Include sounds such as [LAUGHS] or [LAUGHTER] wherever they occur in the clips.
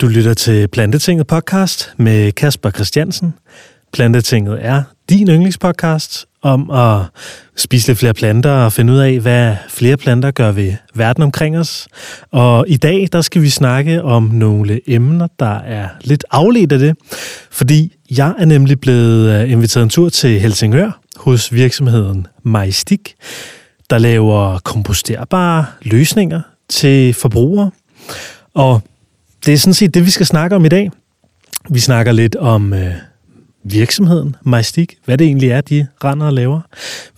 Du lytter til Plantetinget podcast med Kasper Christiansen. Plantetinget er din yndlingspodcast om at spise lidt flere planter og finde ud af, hvad flere planter gør ved verden omkring os. Og i dag, der skal vi snakke om nogle emner, der er lidt afledt af det, fordi jeg er nemlig blevet øh, inviteret en tur til Helsingør hos virksomheden Majstik, der laver komposterbare løsninger til forbrugere. Og det er sådan set det, vi skal snakke om i dag. Vi snakker lidt om øh, virksomheden Majstik, hvad det egentlig er, de render og laver.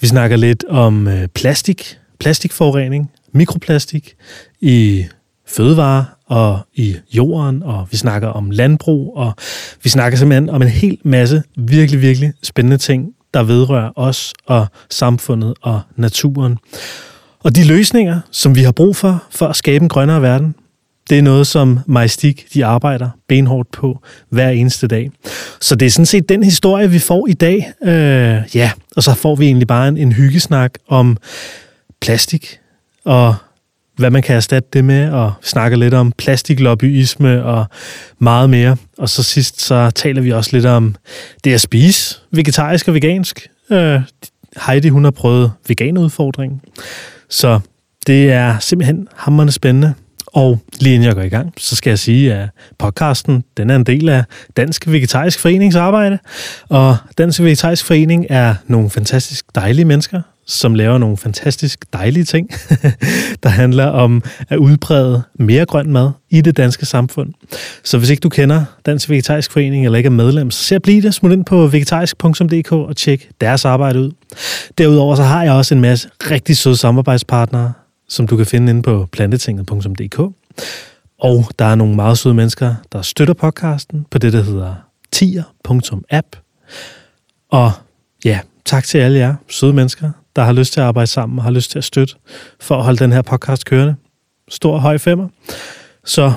Vi snakker lidt om øh, plastik, plastikforurening, mikroplastik i fødevarer og i jorden, og vi snakker om landbrug, og vi snakker simpelthen om en hel masse virkelig, virkelig spændende ting, der vedrører os og samfundet og naturen. Og de løsninger, som vi har brug for, for at skabe en grønnere verden, det er noget, som Majestik de arbejder benhårdt på hver eneste dag. Så det er sådan set den historie, vi får i dag. Øh, ja, og så får vi egentlig bare en, en hyggesnak om plastik og hvad man kan erstatte det med, og snakker lidt om plastiklobbyisme og meget mere. Og så sidst så taler vi også lidt om det at spise vegetarisk og vegansk. Øh, Heidi, hun har prøvet veganudfordringen. Så det er simpelthen hammerende spændende. Og lige inden jeg går i gang, så skal jeg sige, at podcasten den er en del af Dansk Vegetarisk Forenings arbejde. Og Dansk Vegetarisk Forening er nogle fantastisk dejlige mennesker, som laver nogle fantastisk dejlige ting, [LAUGHS] der handler om at udbrede mere grøn mad i det danske samfund. Så hvis ikke du kender Dansk Vegetarisk Forening eller ikke er medlem, så se at blive det. Smut ind på vegetarisk.dk og tjek deres arbejde ud. Derudover så har jeg også en masse rigtig søde samarbejdspartnere, som du kan finde inde på plantetinget.dk. Og der er nogle meget søde mennesker, der støtter podcasten på det, der hedder tier.app. Og ja, tak til alle jer søde mennesker, der har lyst til at arbejde sammen og har lyst til at støtte for at holde den her podcast kørende. Stor høj femmer. Så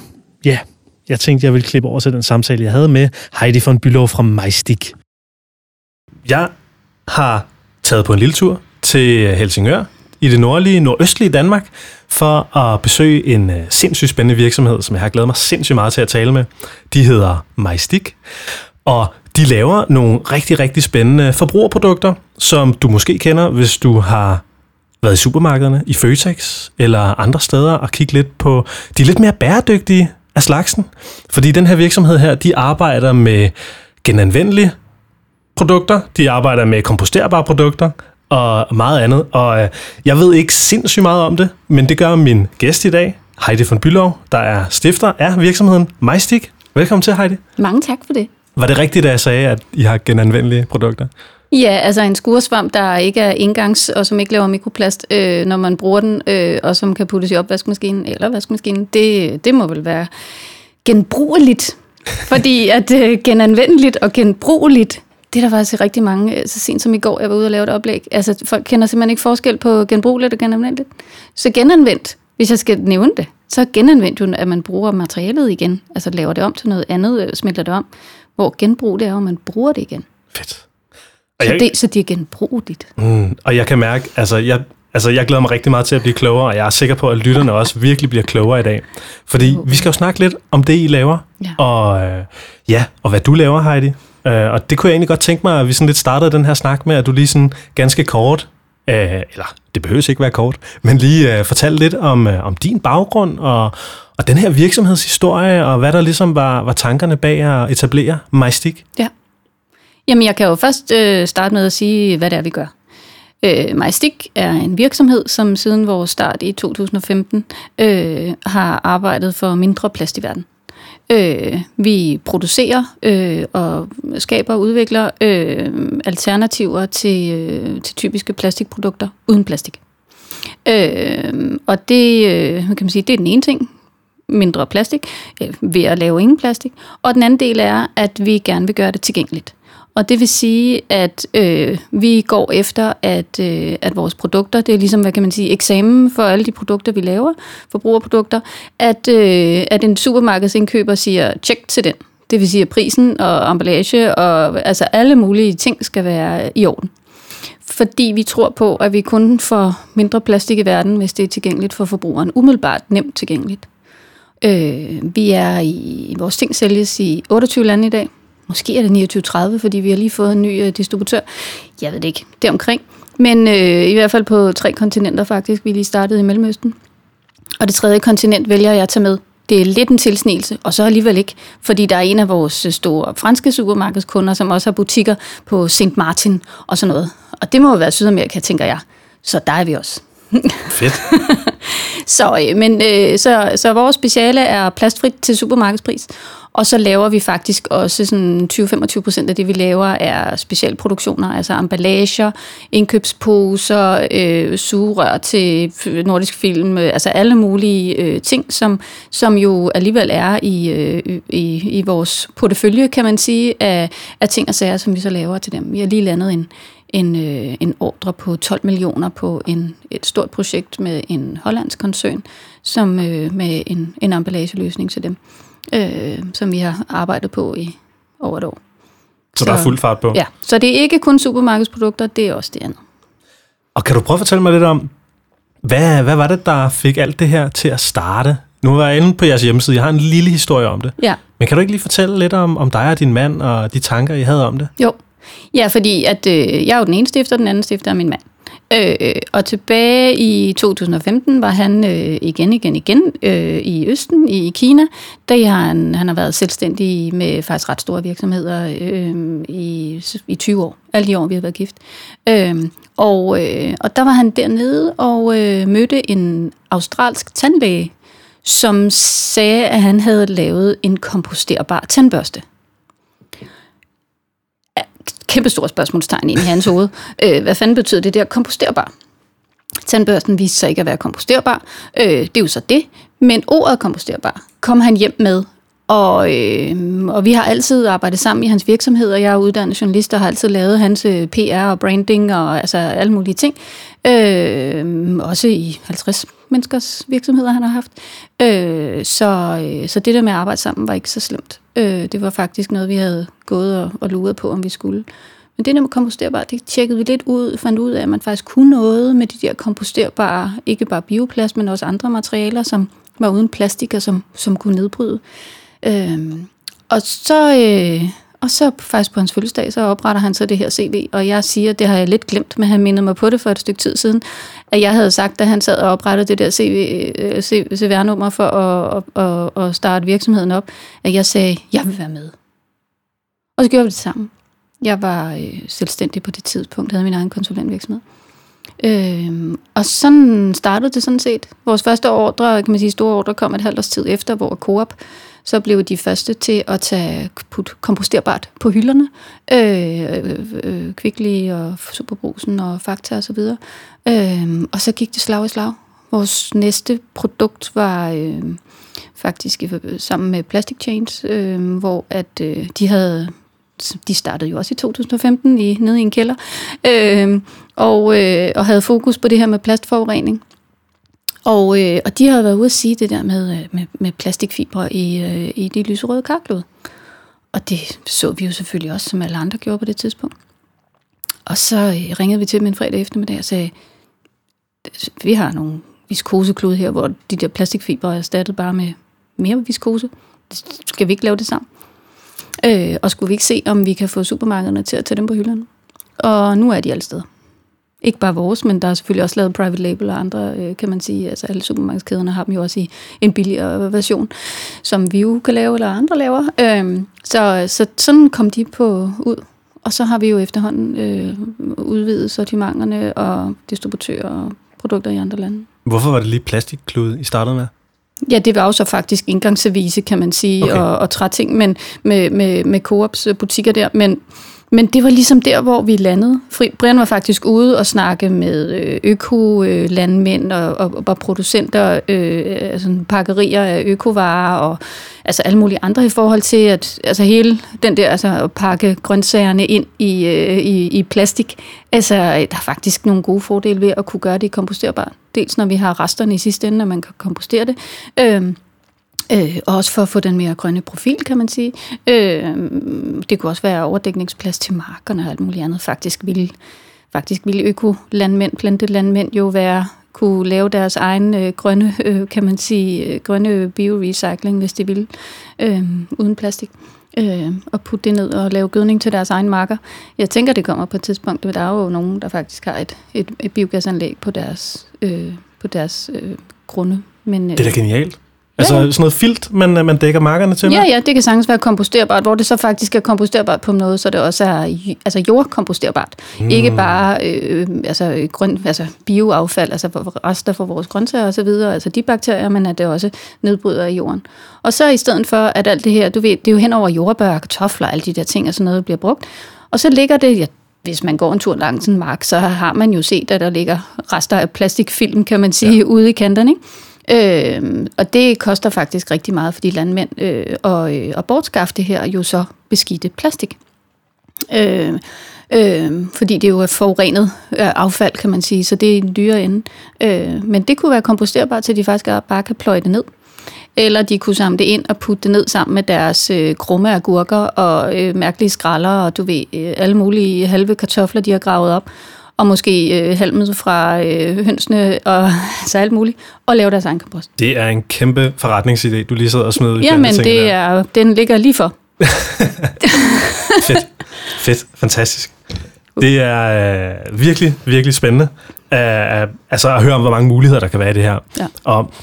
ja, jeg tænkte, jeg ville klippe over til den samtale, jeg havde med Heidi von Bylov fra Majstik. Jeg har taget på en lille tur til Helsingør i det nordlige, nordøstlige Danmark, for at besøge en øh, sindssygt spændende virksomhed, som jeg har glædet mig sindssygt meget til at tale med. De hedder Majstik, og de laver nogle rigtig, rigtig spændende forbrugerprodukter, som du måske kender, hvis du har været i supermarkederne, i Føtex eller andre steder og kigge lidt på de lidt mere bæredygtige af slagsen. Fordi den her virksomhed her, de arbejder med genanvendelige produkter, de arbejder med komposterbare produkter, og meget andet. Og øh, jeg ved ikke sindssygt meget om det, men det gør min gæst i dag, Heidi von Bylov, der er stifter af virksomheden Majstik. Velkommen til, Heidi. Mange tak for det. Var det rigtigt, at jeg sagde, at I har genanvendelige produkter? Ja, altså en skuresvamp, der ikke er indgangs, og som ikke laver mikroplast, øh, når man bruger den, øh, og som kan puttes i opvaskemaskinen eller vaskemaskinen, det, det må vel være genbrugeligt. Fordi at øh, genanvendeligt og genbrugeligt, det er der faktisk rigtig mange, øh, så sent som i går, jeg var ude og lave et oplæg. Altså, folk kender simpelthen ikke forskel på genbrugeligt og genanvendeligt. Så genanvendt, hvis jeg skal nævne det, så genanvendt jo, at man bruger materialet igen. Altså laver det om til noget andet, øh, smelter det om. Hvor genbrug, det er at man bruger det igen. Fedt. Og så, jeg, det, så det er genbrugeligt. Mm, og jeg kan mærke, altså jeg, altså jeg glæder mig rigtig meget til at blive klogere, og jeg er sikker på, at lytterne også virkelig bliver klogere i dag. Fordi vi skal jo snakke lidt om det, I laver, ja. og øh, ja, og hvad du laver, Heidi. Øh, og det kunne jeg egentlig godt tænke mig, at vi sådan lidt startede den her snak med, at du lige sådan ganske kort, øh, eller det behøves ikke være kort, men lige øh, fortælle lidt om, øh, om din baggrund og, og den her virksomhedshistorie, og hvad der ligesom var, var tankerne bag at etablere Majstik. Ja. Jamen, jeg kan jo først øh, starte med at sige, hvad det er, vi gør. Øh, Majstik er en virksomhed, som siden vores start i 2015 øh, har arbejdet for mindre plast i verden. Øh, vi producerer øh, og skaber og udvikler øh, alternativer til, øh, til typiske plastikprodukter uden plastik. Øh, og det, øh, kan man sige, det er den ene ting, mindre plastik, øh, ved at lave ingen plastik. Og den anden del er, at vi gerne vil gøre det tilgængeligt. Og det vil sige, at øh, vi går efter, at, øh, at vores produkter, det er ligesom, hvad kan man sige, eksamen for alle de produkter, vi laver, forbrugerprodukter, at, øh, at en supermarkedsindkøber siger, tjek til den. Det vil sige, at prisen og emballage og altså alle mulige ting skal være i orden. Fordi vi tror på, at vi kun får mindre plastik i verden, hvis det er tilgængeligt for forbrugeren. Umiddelbart nemt tilgængeligt. Øh, vi er i, vores ting sælges i 28 lande i dag. Måske er det 29-30, fordi vi har lige fået en ny øh, distributør. Jeg ved det ikke, det er omkring. Men øh, i hvert fald på tre kontinenter faktisk. Vi lige startede i Mellemøsten. Og det tredje kontinent vælger jeg at tage med. Det er lidt en tilsnelse, og så alligevel ikke, fordi der er en af vores store franske supermarkedskunder, som også har butikker på St. Martin og sådan noget. Og det må jo være Sydamerika, tænker jeg. Så der er vi også. Fedt. [LAUGHS] så, øh, men, øh, så, så vores speciale er plastfrit til supermarkedspris. Og så laver vi faktisk også sådan 20-25 procent af det, vi laver, er specialproduktioner, altså emballager, indkøbsposer, øh, sugerør til nordisk film, øh, altså alle mulige øh, ting, som, som jo alligevel er i, øh, i, i vores portefølje, kan man sige, af, af ting og sager, som vi så laver til dem. Vi har lige landet en, en, øh, en ordre på 12 millioner på en, et stort projekt med en hollandsk koncern, som øh, med en, en emballageløsning til dem øh, som vi har arbejdet på i over et år. Så, så der er fuld fart på? Ja, så det er ikke kun supermarkedsprodukter, det er også det andet. Og kan du prøve at fortælle mig lidt om, hvad, hvad var det, der fik alt det her til at starte? Nu var jeg inde på jeres hjemmeside, jeg har en lille historie om det. Ja. Men kan du ikke lige fortælle lidt om, om dig og din mand og de tanker, I havde om det? Jo. Ja, fordi at, øh, jeg er jo den ene stifter, den anden stifter er min mand. Øh, og tilbage i 2015 var han øh, igen, igen, igen øh, i Østen, i Kina. Der har han, han har været selvstændig med faktisk ret store virksomheder øh, i, i 20 år. Alle de år, vi har været gift. Øh, og, øh, og der var han dernede og øh, mødte en australsk tandlæge, som sagde, at han havde lavet en komposterbar tandbørste kæmpe stort spørgsmålstegn ind i hans hoved. [LAUGHS] Øh, hvad fanden betyder det der komposterbar? Tandbørsten viste sig ikke at være komposterbar. Øh, det er jo så det. Men ordet komposterbar kom han hjem med. Og, øh, og vi har altid arbejdet sammen i hans virksomhed, og jeg er uddannet journalist og har altid lavet hans øh, PR og branding og altså alle mulige ting. Øh, også i 50 menneskers virksomheder, han har haft. Øh, så, øh, så det der med at arbejde sammen var ikke så slemt. Øh, det var faktisk noget, vi havde gået og, og luret på, om vi skulle. Men det der med komposterbare, det tjekkede vi lidt ud, fandt ud af, at man faktisk kunne noget med de der komposterbare, ikke bare bioplast, men også andre materialer, som var uden plastik og som, som kunne nedbryde. Øh, og så... Øh, og så faktisk på hans fødselsdag, så opretter han så det her CV, og jeg siger, det har jeg lidt glemt, men han mindede mig på det for et stykke tid siden, at jeg havde sagt, da han sad og oprettede det der CV, øh, CVR-nummer for at, at, at starte virksomheden op, at jeg sagde, jeg vil være med. Og så gjorde vi det sammen. Jeg var øh, selvstændig på det tidspunkt, havde min egen konsulentvirksomhed. Øhm, og sådan startede det sådan set. Vores første ordre, kan man sige, store ordre, kom et halvt års tid efter, hvor Coop så blev de første til at tage put komposterbart på hylderne. Øh, øh, øh Kvickly og Superbrusen og Fakta og så videre. Øh, og så gik det slag i slag. Vores næste produkt var øhm, øh, faktisk sammen med Plastic Change, øh, hvor at øh, de havde de startede jo også i 2015 i, nede i en kælder, øh, og, øh, og havde fokus på det her med plastforurening. Og, øh, og de har været ude at sige det der med, øh, med, med plastikfibre i, øh, i de lyserøde karklod. Og det så vi jo selvfølgelig også, som alle andre gjorde på det tidspunkt. Og så øh, ringede vi til dem en fredag eftermiddag og sagde, vi har nogle viskoseklud her, hvor de der plastikfibre er erstattet bare med mere viskose. Skal vi ikke lave det sammen? Øh, og skulle vi ikke se, om vi kan få supermarkederne til at tage dem på hylderne? Og nu er de alle steder. Ikke bare vores, men der er selvfølgelig også lavet private label og andre, øh, kan man sige. Altså alle supermarkedskæderne har dem jo også i en billigere version, som vi jo kan lave, eller andre laver. Øh, så, så sådan kom de på ud. Og så har vi jo efterhånden øh, udvidet sortimenterne og distributører og produkter i andre lande. Hvorfor var det lige plastikklud, I startede med? Ja, det var jo så faktisk indgangsservice, kan man sige, okay. og, og træting men med, med, med Coops butikker der. Men men det var ligesom der, hvor vi landede. Brian var faktisk ude og snakke med øh, øko-landmænd øh, og, og, og producenter, øh, altså pakkerier af økovarer og altså alle mulige andre i forhold til at altså hele den der altså at pakke grøntsagerne ind i, øh, i, i plastik. Altså der er faktisk nogle gode fordele ved at kunne gøre det komposterbart. Dels når vi har resterne i sidste ende, når man kan kompostere det. Øh, Øh, og også for at få den mere grønne profil, kan man sige. Øh, det kunne også være overdækningsplads til markerne og alt muligt andet. Faktisk ville, faktisk ville økolandmænd, plantelandmænd jo være kunne lave deres egen øh, grønne, øh, kan man sige, øh, grønne biorecycling, hvis de ville, øh, uden plastik øh, og putte det ned og lave gødning til deres egen marker. Jeg tænker, det kommer på et tidspunkt, men der er jo nogen, der faktisk har et, et, et biogasanlæg på deres, øh, på deres øh, grunde. Men, øh, det er da genialt. Altså ja, sådan noget filt, man, øh, man dækker markerne til? Ja, ja, det kan sagtens være komposterbart, hvor det så faktisk er komposterbart på noget, så det også er altså jordkomposterbart. Mm. Ikke bare øh, altså, grøn, altså bioaffald, altså rester for vores grøntsager og så videre, altså de bakterier, men at det også nedbryder i jorden. Og så i stedet for, at alt det her, du ved, det er jo hen over jordbær, kartofler, alle de der ting og sådan noget bliver brugt, og så ligger det, ja, hvis man går en tur langs en mark, så har man jo set, at der ligger rester af plastikfilm, kan man sige, ja. ude i kanterne, ikke? Øh, og det koster faktisk rigtig meget for de landmænd øh, og, øh, at bortskaffe det her jo så beskidte plastik. Øh, øh, fordi det jo er forurenet øh, affald, kan man sige, så det er en dyre ende. Øh, men det kunne være komposterbart, så de faktisk bare kan pløje det ned. Eller de kunne samle det ind og putte det ned sammen med deres øh, krumme agurker og øh, mærkelige skralder og du ved, øh, alle mulige halve kartofler, de har gravet op og måske øh, halmet fra øh, hønsene og [LAUGHS] så alt muligt, og lave deres egen kompost. Det er en kæmpe forretningsidé, du lige sidder og smider ud Ja, men det er, den ligger lige for. [LAUGHS] Fedt. Fedt. Fantastisk. Det er øh, virkelig, virkelig spændende øh, altså at høre om, hvor mange muligheder der kan være i det her. Ja. Og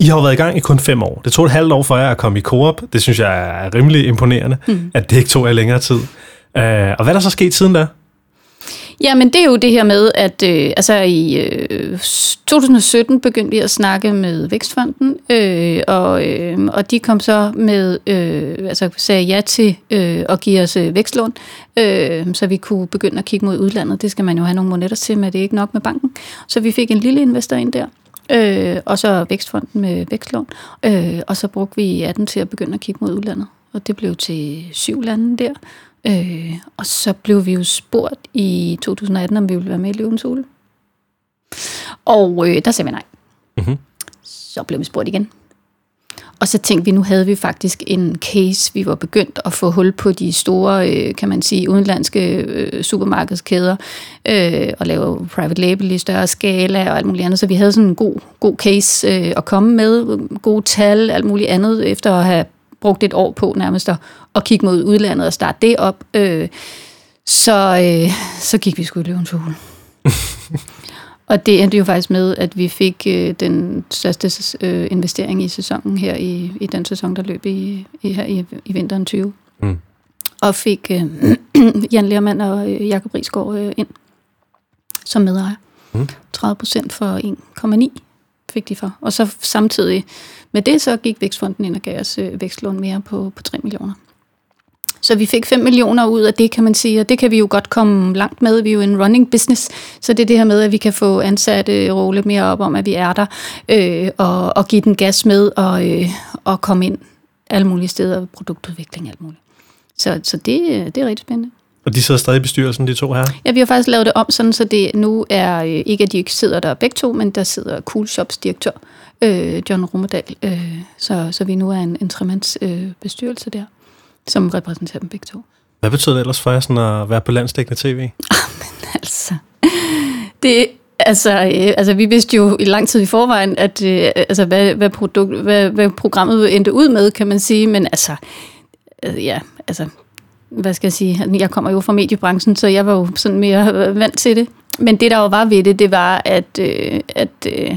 I har jo været i gang i kun fem år. Det tog et halvt år for jer at komme i Coop. Det synes jeg er rimelig imponerende, mm. at det ikke tog jer længere tid. Øh, og hvad er der så sket siden da? Ja, men det er jo det her med, at øh, altså i øh, 2017 begyndte vi at snakke med Vækstfonden, øh, og, øh, og de kom så med, øh, altså sagde ja til øh, at give os øh, vækstlån, øh, så vi kunne begynde at kigge mod udlandet. Det skal man jo have nogle monetter til, men det er ikke nok med banken. Så vi fik en lille investor ind der, øh, og så Vækstfonden med vækstlån, øh, og så brugte vi 18 til at begynde at kigge mod udlandet. Og det blev til syv lande der, Øh, og så blev vi jo spurgt i 2018, om vi ville være med i Løvens Hule. Og øh, der sagde vi nej. Mm-hmm. Så blev vi spurgt igen. Og så tænkte vi, nu havde vi faktisk en case, vi var begyndt at få hul på de store, øh, kan man sige, udenlandske øh, supermarkedskæder, øh, og lave private label i større skala og alt muligt andet. Så vi havde sådan en god, god case øh, at komme med, gode tal, alt muligt andet, efter at have brugt et år på nærmest at, at kigge mod udlandet og starte det op. Øh, så, øh, så gik vi sgu i løvens hule. [LAUGHS] og det endte jo faktisk med, at vi fik øh, den største øh, investering i sæsonen her i, i den sæson, der løb i, i, her i, i vinteren 20. Mm. Og fik øh, [CLEARS THROAT] Jan Lermand og øh, Jakob Risgaard øh, ind som medejer. Mm. 30 procent for 1,9 fik de for. Og så samtidig med det, så gik Vækstfonden ind og gav os øh, vækstlån mere på, på 3 millioner. Så vi fik 5 millioner ud af det, kan man sige, og det kan vi jo godt komme langt med. Vi er jo en running business, så det er det her med, at vi kan få ansatte rolle øh, mere op om, at vi er der, øh, og, og give den gas med, og, øh, og komme ind alle mulige steder, produktudvikling alt muligt. Så, så det, øh, det er rigtig spændende. Og de sidder stadig i bestyrelsen, de to her? Ja, vi har faktisk lavet det om, sådan, så det nu er øh, ikke, at de ikke sidder der begge to, men der sidder Cool Shops direktør, øh, John Romerdal, øh, så, så vi nu er en, en tremands øh, bestyrelse der, som repræsenterer dem begge to. Hvad betyder det ellers for jer sådan at være på landstækkende tv? [LAUGHS] Ah, men altså, det, Altså, øh, altså, vi vidste jo i lang tid i forvejen, at øh, altså, hvad, hvad, produkt, hvad, hvad programmet endte ud med, kan man sige. Men altså, øh, ja, altså, hvad skal jeg sige, jeg kommer jo fra mediebranchen, så jeg var jo sådan mere vant til det. Men det, der jo var ved det, det var, at, øh, at, øh,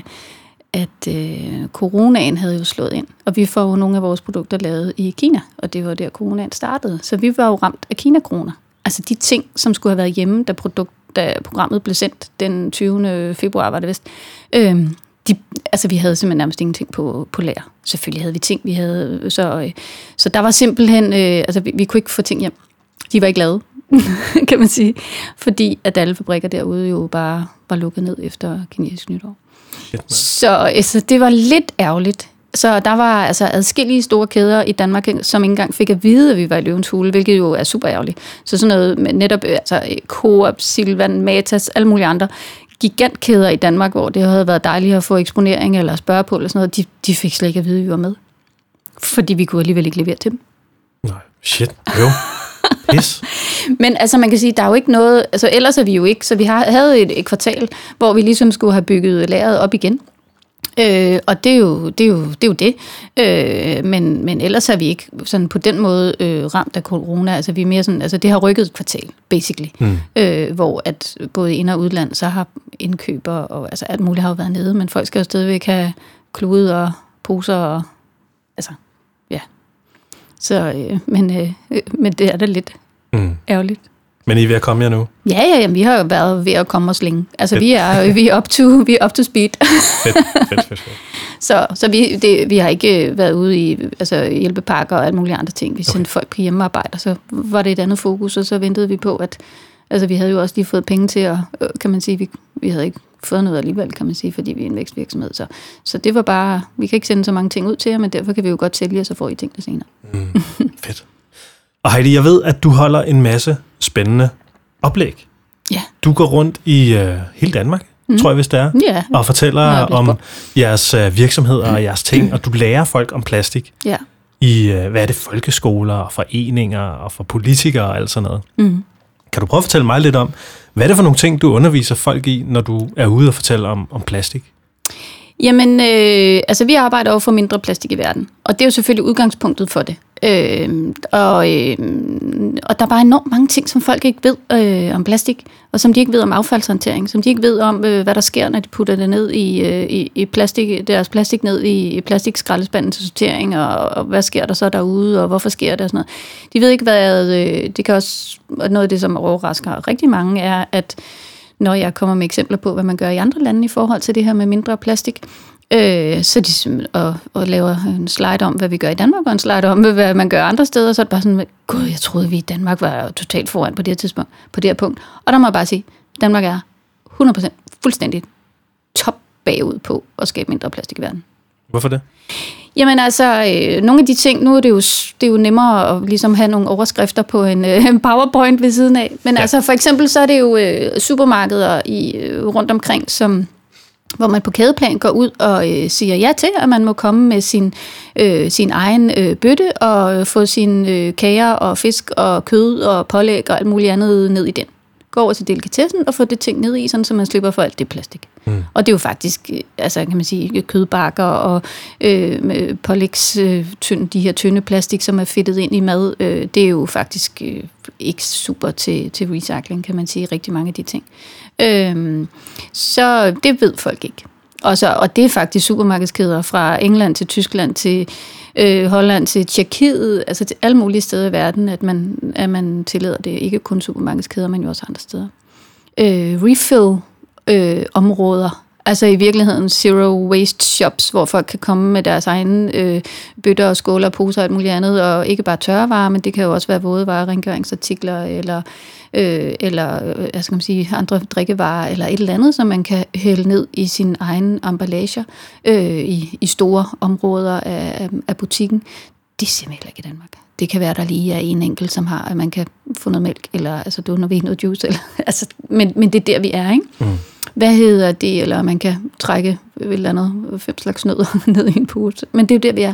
at øh, coronaen havde jo slået ind. Og vi får jo nogle af vores produkter lavet i Kina, og det var der, coronaen startede. Så vi var jo ramt af Kina-kroner. Altså de ting, som skulle have været hjemme, da, produkt, da programmet blev sendt den 20. februar, var det vist. Øh, de, altså vi havde simpelthen nærmest ingenting på, på lager. Selvfølgelig havde vi ting, vi havde, så, øh, så der var simpelthen, øh, altså vi, vi kunne ikke få ting hjem. De var ikke lavet, [LAUGHS] kan man sige, fordi at alle fabrikker derude jo bare var lukket ned efter kinesisk nytår. Shit, så altså, det var lidt ærgerligt. Så der var altså adskillige store kæder i Danmark, som ikke engang fik at vide, at vi var i løvens hule, hvilket jo er super ærgerligt. Så sådan noget med netop altså, Coop, Silvan, Matas, alle mulige andre gigantkæder i Danmark, hvor det havde været dejligt at få eksponering eller spørge på, eller sådan noget, de, de fik slet ikke at vide, at vi var med. Fordi vi kunne alligevel ikke levere til dem. Nej, shit, jo. Pis. [LAUGHS] Men altså, man kan sige, der er jo ikke noget... Altså, ellers er vi jo ikke... Så vi har, havde et, et kvartal, hvor vi ligesom skulle have bygget lageret op igen. Øh, og det er jo det. Er jo, det, er jo det. Øh, men, men ellers er vi ikke sådan på den måde øh, ramt af corona. Altså, vi er mere sådan, altså, det har rykket et kvartal, basically. Mm. Øh, hvor at både ind- og udland, så har indkøber og altså, alt muligt har jo været nede, men folk skal jo stadigvæk have klude og poser og... Altså, ja. Så, øh, men, øh, men det er da lidt mm. ærgerligt. Men I er ved at komme jer nu? Ja, ja, ja, vi har jo været ved at komme os længe. Altså, vi er, vi er up to, vi er up to speed. fedt, fedt, fedt, fedt. [LAUGHS] Så, så vi, det, vi har ikke været ude i altså, hjælpepakker og alle mulige andre ting. Vi sendte okay. folk på hjemmearbejde, så var det et andet fokus, og så ventede vi på, at altså, vi havde jo også lige fået penge til at, øh, kan man sige, vi, vi havde ikke fået noget alligevel, kan man sige, fordi vi er en vækstvirksomhed. Så, så det var bare, vi kan ikke sende så mange ting ud til jer, men derfor kan vi jo godt sælge, og så får I ting senere. Mm, fedt. Og Heidi, jeg ved, at du holder en masse spændende oplæg. Ja. Du går rundt i uh, hele Danmark, mm. tror jeg, hvis det er, ja. og fortæller om jeres uh, virksomheder og jeres [CLEARS THROAT] ting, og du lærer folk om plastik. Ja. I, uh, hvad er det, folkeskoler og foreninger og for politikere og alt sådan noget. Mm. Kan du prøve at fortælle mig lidt om, hvad er det for nogle ting, du underviser folk i, når du er ude og fortælle om, om plastik? Jamen, øh, altså vi arbejder over for mindre plastik i verden, og det er jo selvfølgelig udgangspunktet for det. Øh, og, øh, og der er bare enormt mange ting, som folk ikke ved øh, om plastik, og som de ikke ved om affaldshåndtering, som de ikke ved om, øh, hvad der sker, når de putter det ned i, øh, i, i plastik, deres plastik ned i, i plastikskraldespanden til sortering, og, og hvad sker der så derude, og hvorfor sker det og sådan noget. De ved ikke, hvad... Øh, det kan også... Noget af det, som overrasker rigtig mange, er, at når jeg kommer med eksempler på, hvad man gør i andre lande i forhold til det her med mindre plastik, øh, så de og, og laver en slide om, hvad vi gør i Danmark, og en slide om, hvad man gør andre steder, så er det bare sådan, gud, jeg troede, vi i Danmark var totalt foran på det her tidspunkt, på det her punkt. Og der må jeg bare sige, Danmark er 100% fuldstændig top bagud på at skabe mindre plastik i verden. Hvorfor det? Jamen altså, øh, nogle af de ting, nu er det jo, det er jo nemmere at ligesom have nogle overskrifter på en, øh, en powerpoint ved siden af. Men ja. altså for eksempel så er det jo øh, supermarkeder i, øh, rundt omkring, som hvor man på kædeplan går ud og øh, siger ja til, at man må komme med sin, øh, sin egen øh, bøtte og få sine øh, kager og fisk og kød og pålæg og alt muligt andet ned i den. Gå over til delikatessen og få det ting ned i, sådan, så man slipper for alt det plastik. Mm. Og det er jo faktisk, øh, altså kan man sige, kødbakker og øh, pålægs, øh, tynd, de her tynde plastik, som er fedtet ind i mad, øh, det er jo faktisk øh, ikke super til, til recycling, kan man sige, rigtig mange af de ting. Øhm, så det ved folk ikke. Og, så, og det er faktisk supermarkedskæder fra England til Tyskland til øh, Holland til Tjekkiet, altså til alle mulige steder i verden, at man, at man tillader det. Ikke kun supermarkedskæder, men jo også andre steder. Øh, refill øh, områder. Altså i virkeligheden zero waste shops, hvor folk kan komme med deres egne øh, bøtter og skåler og poser og alt muligt andet, og ikke bare tørrevarer, men det kan jo også være våde varer, rengøringsartikler eller, øh, eller øh, hvad skal man sige, andre drikkevarer eller et eller andet, som man kan hælde ned i sin egen emballage øh, i, i store områder af, af butikken. Det ser man ikke i Danmark det kan være, der lige er en enkelt, som har, at man kan få noget mælk, eller altså, du når vi noget juice. Eller, [LAUGHS] altså, men, men det er der, vi er, ikke? Mm. Hvad hedder det? Eller man kan trække et eller andet, fem slags nødder [LAUGHS] ned i en pose. Men det er jo der, vi er.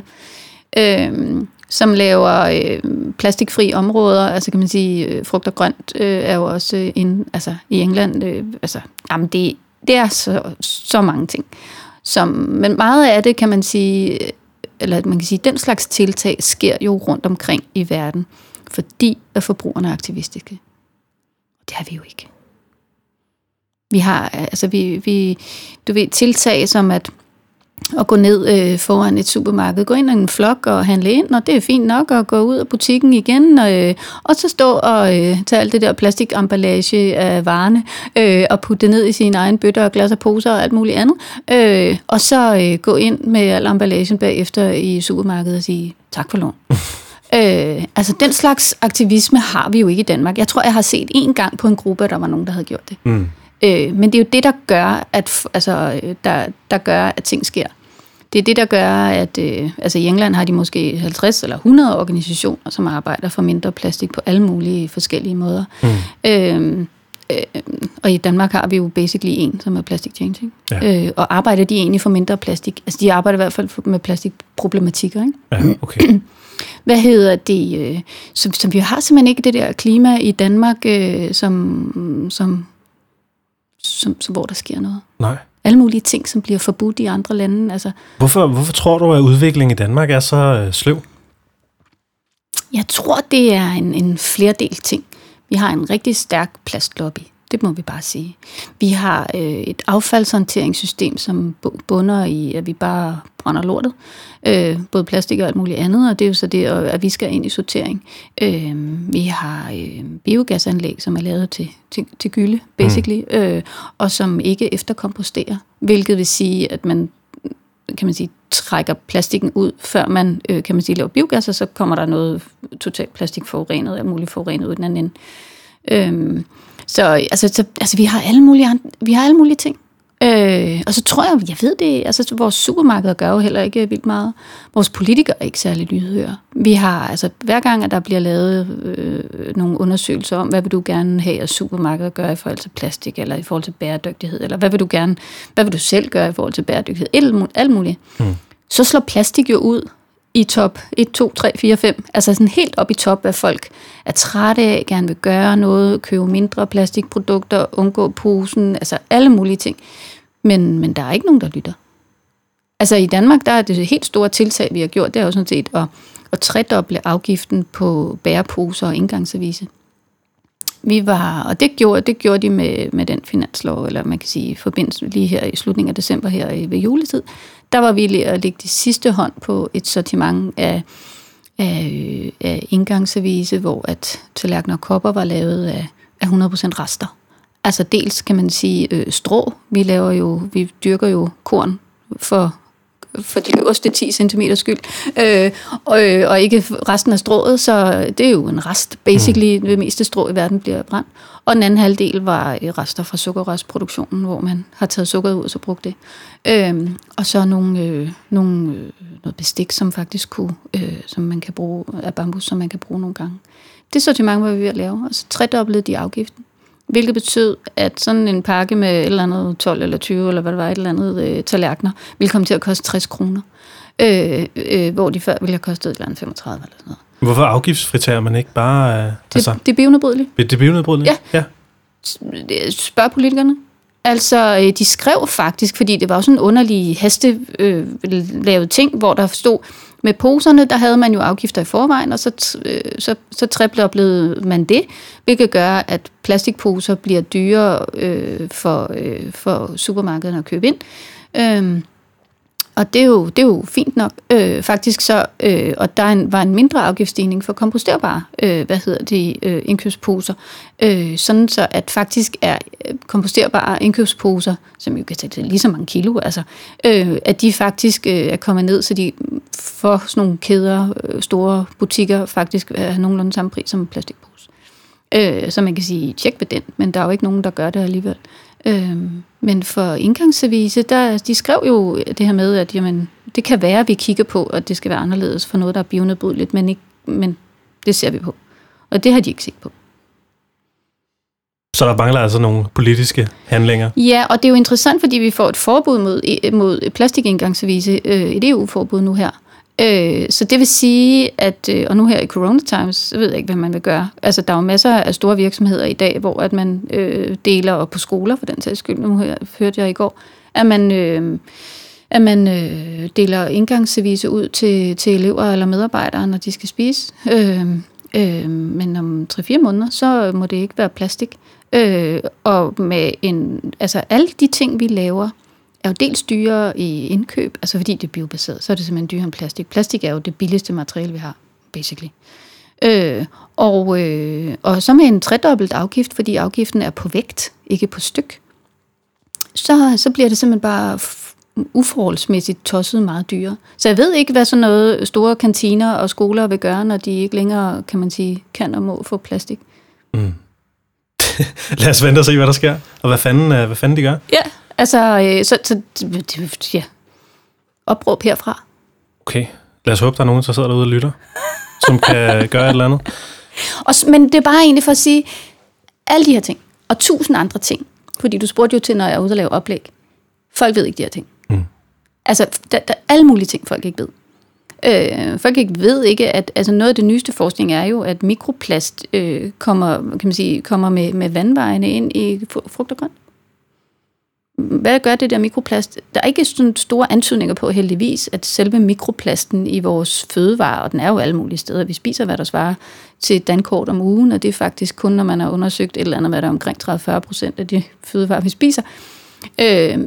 Øhm, som laver øh, plastikfri områder, altså kan man sige, øh, frugt og grønt øh, er jo også øh, in, altså, i England, øh, altså, jamen det, det er så, så mange ting. Som, men meget af det, kan man sige, øh, eller man kan sige, den slags tiltag sker jo rundt omkring i verden, fordi at forbrugerne er aktivistiske. Det har vi jo ikke. Vi har, altså vi, vi du ved, tiltag som at at gå ned øh, foran et supermarked, gå ind i en flok og handle ind, og det er fint nok at gå ud af butikken igen, og, øh, og så stå og øh, tage alt det der plastikemballage af varerne, øh, og putte det ned i sine egen bøtter og glas og poser og alt muligt andet, øh, og så øh, gå ind med al emballagen bagefter i supermarkedet og sige tak for lån. [LAUGHS] Øh, altså den slags aktivisme har vi jo ikke i Danmark. Jeg tror, jeg har set en gang på en gruppe, at der var nogen, der havde gjort det. Mm. Øh, men det er jo det, der gør, at, altså, der, der gør, at ting sker. Det er det, der gør, at øh, altså i England har de måske 50 eller 100 organisationer, som arbejder for mindre plastik på alle mulige forskellige måder. Mm. Øh, øh, og i Danmark har vi jo basically en, som er Plastic Change. Ja. Øh, og arbejder de egentlig for mindre plastik? Altså de arbejder i hvert fald med plastikproblematikker. Ikke? Ja, [CLEARS THROAT] okay. hvad hedder det, øh, som, som vi har simpelthen ikke det der klima i Danmark, øh, som, som, som, som, hvor der sker noget. Nej. Alle mulige ting, som bliver forbudt i andre lande. Altså, Hvorfor, hvorfor tror du, at udviklingen i Danmark er så øh, sløv? jeg tror, det er en, en flerdel ting. Vi har en rigtig stærk plastlobby. Det må vi bare sige. Vi har øh, et affaldshåndteringssystem, som bu- bunder i, at vi bare brænder lortet. Øh, både plastik og alt muligt andet, og det er jo så det, at vi skal ind i sortering. Øh, vi har øh, biogasanlæg, som er lavet til, til, til gylde, basically, mm. øh, og som ikke efterkomposterer, hvilket vil sige, at man kan man sige, trækker plastikken ud, før man, øh, kan man sige, laver biogas, og så kommer der noget totalt plastikforurenet, alt muligt forurenet ud den anden ende. Øhm, så, altså, så altså, vi har alle mulige, andre, vi har alle mulige ting. Øh, og så tror jeg, jeg ved det, altså vores supermarkeder gør jo heller ikke vildt meget. Vores politikere er ikke særlig lydhøre. Vi har, altså hver gang, at der bliver lavet øh, nogle undersøgelser om, hvad vil du gerne have, at supermarkedet gør i forhold til plastik, eller i forhold til bæredygtighed, eller hvad vil du gerne, hvad vil du selv gøre i forhold til bæredygtighed, alt muligt, alt muligt. Mm. så slår plastik jo ud i top 1, 2, 3, 4, 5. Altså sådan helt op i top, hvad folk er trætte af, gerne vil gøre noget, købe mindre plastikprodukter, undgå posen, altså alle mulige ting. Men, men der er ikke nogen, der lytter. Altså i Danmark, der er det helt store tiltag, vi har gjort, det er jo sådan set at, at tredoble afgiften på bæreposer og indgangsavise. Vi var, og det gjorde, det gjorde de med, med den finanslov, eller man kan sige forbindelse lige her i slutningen af december her i, ved juletid. Der var vi lige at lægge det sidste hånd på et sortiment af, af, af indgangsavise, hvor at tallerkener og kopper var lavet af, af 100% rester. Altså dels kan man sige øh, strå. Vi laver jo, vi dyrker jo korn for for de øverste 10 cm skyld, øh, og, øh, og ikke resten af strået, så det er jo en rest. Basically, mm. det meste strå i verden bliver brændt. Og den anden halvdel var øh, rester fra sukkerrørsproduktionen, hvor man har taget sukkeret ud og så brugt det. Øh, og så nogle, øh, nogle, øh, noget bestik, som faktisk kunne, øh, som man kan bruge, af bambus, som man kan bruge nogle gange. Det sortiment var vi ved at lave, og så tredoblede de afgiften. Hvilket betød, at sådan en pakke med et eller andet 12 eller 20, eller hvad det var, et eller andet øh, tallerkener, ville komme til at koste 60 kroner. Øh, øh, hvor de før ville have kostet et eller andet 35 eller sådan noget. Hvorfor afgiftsfritager man ikke bare... Øh, Det, altså, det er bionedbrydeligt. det er bionedbrydende? Ja. ja. Spørg politikerne. Altså, øh, de skrev faktisk, fordi det var jo sådan en underlig haste øh, lavet ting, hvor der stod, med poserne, der havde man jo afgifter i forvejen, og så, øh, så, så triploplede man det, hvilket gør, at plastikposer bliver dyrere øh, for, øh, for supermarkederne at købe ind. Øh, og det er jo, det er jo fint nok. Øh, faktisk så, øh, og der en, var en mindre afgiftsstigning for komposterbare, øh, hvad hedder det, øh, indkøbsposer. Øh, sådan så, at faktisk er øh, komposterbare indkøbsposer, som jo kan tage lige så mange kilo, altså, øh, at de faktisk øh, er kommet ned, så de for sådan nogle kæder, øh, store butikker, faktisk er nogenlunde samme pris som en plastikpose. Øh, så man kan sige, tjek ved den, men der er jo ikke nogen, der gør det alligevel. Øh, men for indgangsservice, der, de skrev jo det her med, at jamen, det kan være, at vi kigger på, at det skal være anderledes for noget, der er bionedbrydeligt, men, ikke, men det ser vi på. Og det har de ikke set på. Så der mangler altså nogle politiske handlinger? Ja, og det er jo interessant, fordi vi får et forbud mod, mod plastikindgangsservice, øh, et EU-forbud nu her. Øh, så det vil sige, at, øh, og nu her i Corona Times, så ved jeg ikke, hvad man vil gøre. Altså, der er jo masser af store virksomheder i dag, hvor at man øh, deler, og på skoler for den sags skyld, nu her, hørte jeg i går, at man, øh, at man øh, deler indgangsservice ud til, til elever eller medarbejdere, når de skal spise. Øh, øh, men om 3-4 måneder, så må det ikke være plastik. Øh, og med en, altså alle de ting, vi laver, er jo dels dyrere i indkøb, altså fordi det er biobaseret, så er det simpelthen dyrere end plastik. Plastik er jo det billigste materiale, vi har, basically. Øh, og, øh, og så med en tredobbelt afgift, fordi afgiften er på vægt, ikke på styk, så, så bliver det simpelthen bare uforholdsmæssigt tosset meget dyre. Så jeg ved ikke, hvad sådan noget store kantiner og skoler vil gøre, når de ikke længere, kan man sige, kan og må få plastik. Mm. [LAUGHS] Lad os vente og se, hvad der sker, og hvad fanden, hvad fanden de gør. Ja, Altså, øh, så, så det, ja. Opråb herfra. Okay. Lad os håbe, der er nogen, der sidder derude og lytter, som kan [LAUGHS] gøre et eller andet. Og, men det er bare egentlig for at sige, alle de her ting, og tusind andre ting, fordi du spurgte jo til, når jeg er ude og lave oplæg. Folk ved ikke de her ting. Mm. Altså, der, der er alle mulige ting, folk ikke ved. Øh, folk ikke ved ikke, at altså noget af det nyeste forskning er jo, at mikroplast øh, kommer, kan man sige, kommer med, med vandvejene ind i frugt og grønt. Hvad gør det der mikroplast? Der er ikke sådan store antydninger på heldigvis, at selve mikroplasten i vores fødevarer, og den er jo alle mulige steder, vi spiser, hvad der svarer til et dankort om ugen, og det er faktisk kun, når man har undersøgt et eller andet, hvad der er omkring 30-40 procent af de fødevarer, vi spiser. Øh,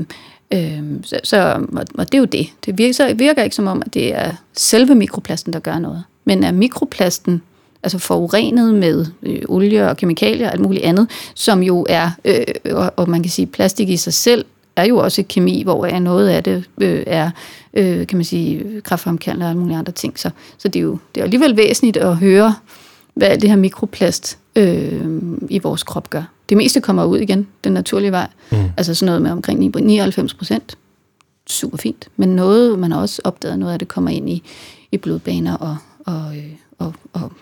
øh, så, så, og det er jo det. Det virker, så virker ikke som om, at det er selve mikroplasten, der gør noget. Men er mikroplasten altså forurenet med øh, olie og kemikalier og alt muligt andet, som jo er, øh, og, og man kan sige, plastik i sig selv er jo også kemi, hvor noget af det øh, er, øh, kan man sige, kraftfremkaldende og alle mulige andre ting. Så, så det er jo det er alligevel væsentligt at høre, hvad det her mikroplast øh, i vores krop gør. Det meste kommer ud igen, den naturlige vej. Mm. Altså sådan noget med omkring 99 procent. Super fint. Men noget, man har også opdaget, noget af det kommer ind i, i blodbaner og, og, øh, og, og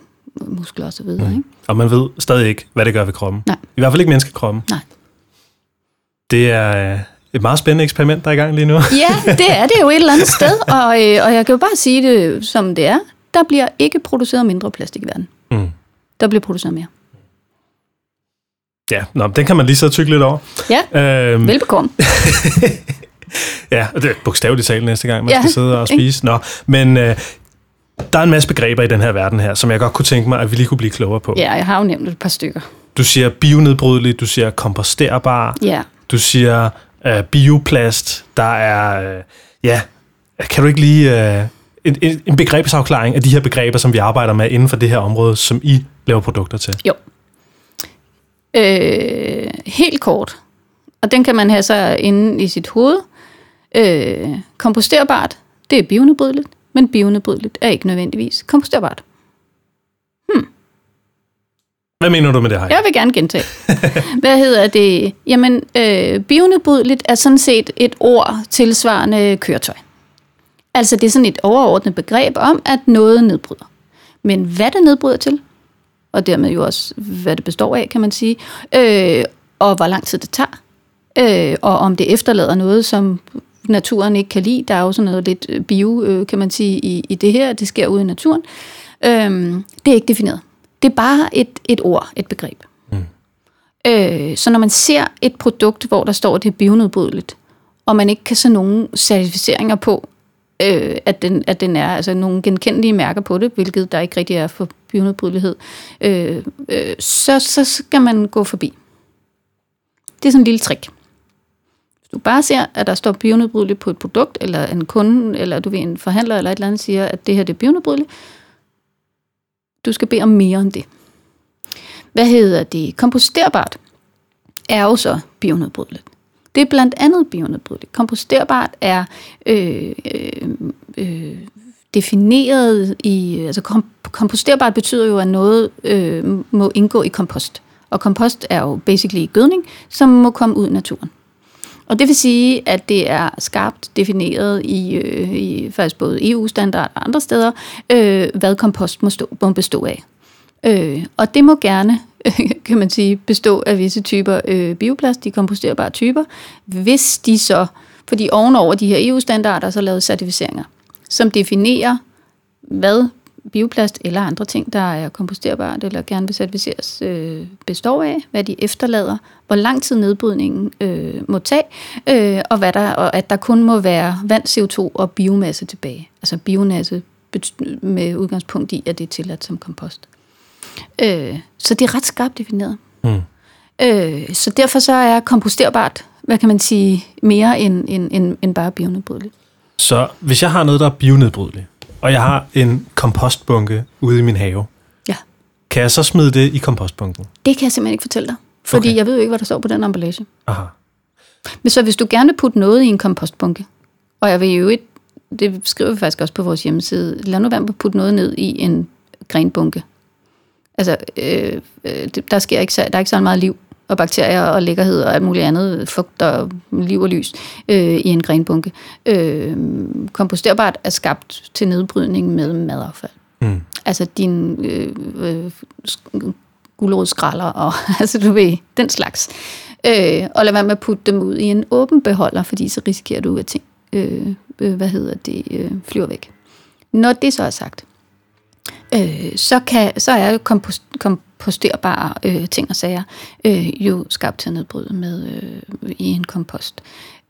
muskler og så videre. Mm. Ikke? Og man ved stadig ikke, hvad det gør ved kroppen. Nej. I hvert fald ikke menneskekroppen. Nej. Det er øh, et meget spændende eksperiment, der er i gang lige nu. ja, det er det jo et eller andet [LAUGHS] sted, og, øh, og jeg kan jo bare sige det, som det er. Der bliver ikke produceret mindre plastik i verden. Mm. Der bliver produceret mere. Ja, nå, den kan man lige så tykke lidt over. Ja, øhm, velbekomme. [LAUGHS] ja, og det er bogstaveligt talt næste gang, man ja, skal sidde og spise. Nå, men øh, der er en masse begreber i den her verden her, som jeg godt kunne tænke mig, at vi lige kunne blive klogere på. Ja, jeg har jo nævnt et par stykker. Du siger bionedbrydelig, du siger komposterbar, ja. du siger øh, bioplast, der er, øh, ja, kan du ikke lige... Øh, en, en, en begrebsafklaring af de her begreber, som vi arbejder med inden for det her område, som I laver produkter til? Jo. Øh, helt kort, og den kan man have så inde i sit hoved. Øh, komposterbart, det er bionedbrydeligt men bionedbrydeligt er ikke nødvendigvis komposterbart. Hmm. Hvad mener du med det her? Jeg vil gerne gentage. Hvad hedder det? Jamen, øh, bionedbrydeligt er sådan set et ord tilsvarende køretøj. Altså, det er sådan et overordnet begreb om, at noget nedbryder. Men hvad det nedbryder til, og dermed jo også, hvad det består af, kan man sige, øh, og hvor lang tid det tager, øh, og om det efterlader noget, som naturen ikke kan lide. Der er jo sådan noget lidt øh, bio, øh, kan man sige, i, i det her. Det sker ude i naturen. Øhm, det er ikke defineret. Det er bare et, et ord, et begreb. Mm. Øh, så når man ser et produkt, hvor der står, at det er bionedbrydeligt, og man ikke kan se nogen certificeringer på, øh, at, den, at den er, altså nogle genkendelige mærker på det, hvilket der ikke rigtig er for bionedbrydelighed, øh, øh, så, så skal man gå forbi. Det er sådan en lille trick du bare ser, at der står bionedbrydeligt på et produkt, eller en kunde, eller du ved, en forhandler eller et eller andet siger, at det her det er bionedbrydeligt, du skal bede om mere end det. Hvad hedder det? Komposterbart er jo så bionedbrydeligt. Det er blandt andet bionedbrydeligt. Komposterbart er øh, øh, øh, defineret i... Altså kom, komposterbart betyder jo, at noget øh, må indgå i kompost. Og kompost er jo basically gødning, som må komme ud i naturen. Og det vil sige, at det er skarpt defineret i, øh, i faktisk både EU-standard og andre steder, øh, hvad kompost må, stå, må bestå af. Øh, og det må gerne, [LAUGHS] kan man sige, bestå af visse typer øh, bioplast, de komposterbare typer, hvis de så, fordi ovenover de her EU-standarder, så er lavet certificeringer, som definerer, hvad bioplast eller andre ting, der er komposterbart eller gerne vil certificeres, øh, består af, hvad de efterlader, hvor lang tid nedbrydningen øh, må tage, øh, og, hvad der, og at der kun må være vand, CO2 og biomasse tilbage. Altså biomasse med udgangspunkt i, at det er tilladt som kompost. Øh, så det er ret skarpt defineret. Mm. Øh, så derfor så er komposterbart, hvad kan man sige, mere end, end, end, end bare bionedbrydeligt. Så hvis jeg har noget, der er bionedbrydeligt, og jeg har en kompostbunke ude i min have. Ja. Kan jeg så smide det i kompostbunken? Det kan jeg simpelthen ikke fortælle dig. Fordi okay. jeg ved jo ikke, hvad der står på den emballage. Aha. Men så hvis du gerne vil putte noget i en kompostbunke, og jeg vil jo ikke, det skriver vi faktisk også på vores hjemmeside, lad nu være med at putte noget ned i en grenbunke. Altså, øh, øh, der, sker ikke, der er ikke så meget liv og bakterier og lækkerhed og alt muligt andet, fugt og liv og lys øh, i en grenbunke. Øh, komposterbart er skabt til nedbrydning med madaffald. Mm. Altså din øh, øh, gulerodsskralder og [LAUGHS] altså du ved, den slags. Øh, og lad være med at putte dem ud i en åben beholder, fordi så risikerer du, at ting, øh, øh, hvad hedder det, øh, flyver væk. Når det så er sagt, øh, så, kan, så er jo kompost, komposterbare øh, ting og sager øh, jo skabt til at nedbryde med øh, i en kompost.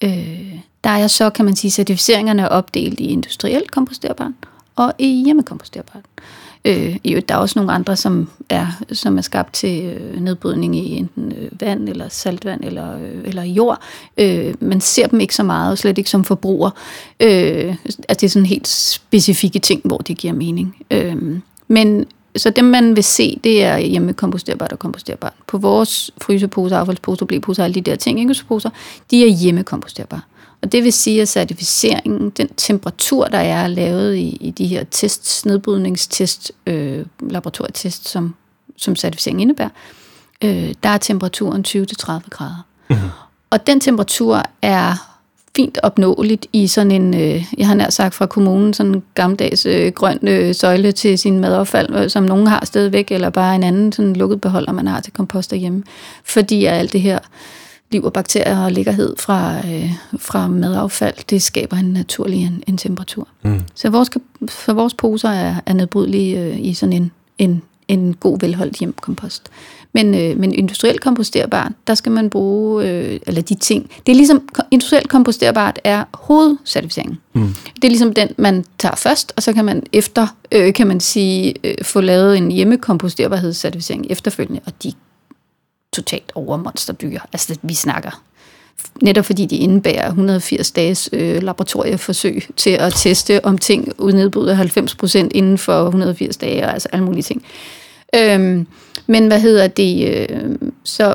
Øh, der er så, kan man sige, certificeringerne er opdelt i industrielt komposterbart og i hjemmekomposterbart. Øh, jo, der er også nogle andre, som er, som er skabt til øh, nedbrydning i enten øh, vand eller saltvand eller, øh, eller jord. Øh, man ser dem ikke så meget, og slet ikke som forbruger. Øh, altså det er sådan helt specifikke ting, hvor det giver mening. Øh, men så det, man vil se, det er hjemme komposterbart og komposterbart. På vores fryseposer, affaldsposer, blæposer, alle de der ting, indkøbsposer, de er hjemme komposterbare. Og det vil sige, at certificeringen, den temperatur, der er lavet i, i de her tests, nedbrydningstest, øh, laboratorietest, som, som certificeringen indebærer, øh, der er temperaturen 20-30 grader. Mm-hmm. Og den temperatur er fint opnåeligt i sådan en, øh, jeg har nær sagt fra kommunen, sådan en gammeldags øh, grøn øh, søjle til sin madaffald, øh, som nogen har stadigvæk, eller bare en anden sådan lukket beholder, man har til kompost derhjemme. Fordi alt det her liv og bakterier og lækkerhed fra, øh, fra madaffald, det skaber en naturlig en, en temperatur. Mm. Så vores, for vores poser er, er nedbrydelige øh, i sådan en, en, en god velholdt hjemkompost. Men, øh, men industrielt komposterbart, der skal man bruge, øh, eller de ting, det er ligesom, industrielt komposterbart er hovedcertificeringen. Mm. Det er ligesom den, man tager først, og så kan man efter, øh, kan man sige, øh, få lavet en hjemmekomposterbarhedscertificering efterfølgende, og de totalt over monsterdyr. Altså, vi snakker netop fordi de indebærer 180 dages øh, laboratorieforsøg til at teste, om ting udnedbryder 90 procent inden for 180 dage, og altså alle mulige ting. Øhm, men hvad hedder det? Øh, så,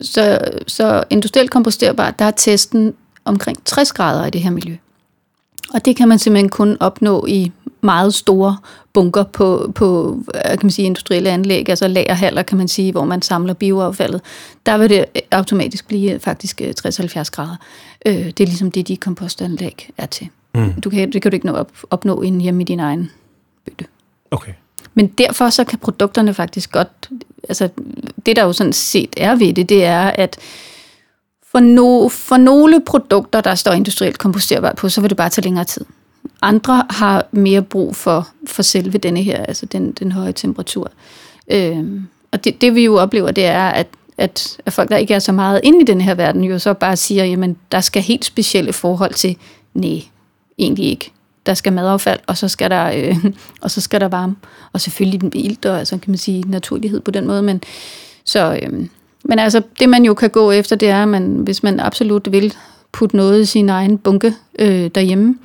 så, så industrielt komposterbart, der er testen omkring 60 grader i det her miljø. Og det kan man simpelthen kun opnå i meget store bunker på, på kan man sige, industrielle anlæg, altså lagerhaller, kan man sige, hvor man samler bioaffaldet. Der vil det automatisk blive faktisk 60-70 grader. Øh, det er ligesom det, de kompostanlæg er til. Mm. Du kan, det kan du ikke nå op, opnå inden hjemme i din egen bygde. Okay. Men derfor så kan produkterne faktisk godt, altså det der jo sådan set er ved det, det er, at for, no, for nogle produkter, der står industrielt komposterbart på, så vil det bare tage længere tid. Andre har mere brug for, for selve denne her, altså den, den høje temperatur. Øh, og det, det vi jo oplever, det er, at, at, at folk, der ikke er så meget inde i den her verden, jo så bare siger, jamen der skal helt specielle forhold til, nej, egentlig ikke der skal madaffald, og så skal der, øh, [LAUGHS] og så skal der varme. Og selvfølgelig den ilt, og altså, kan man sige naturlighed på den måde. Men, så, øh, men altså, det man jo kan gå efter, det er, at man, hvis man absolut vil putte noget i sin egen bunke øh, derhjemme,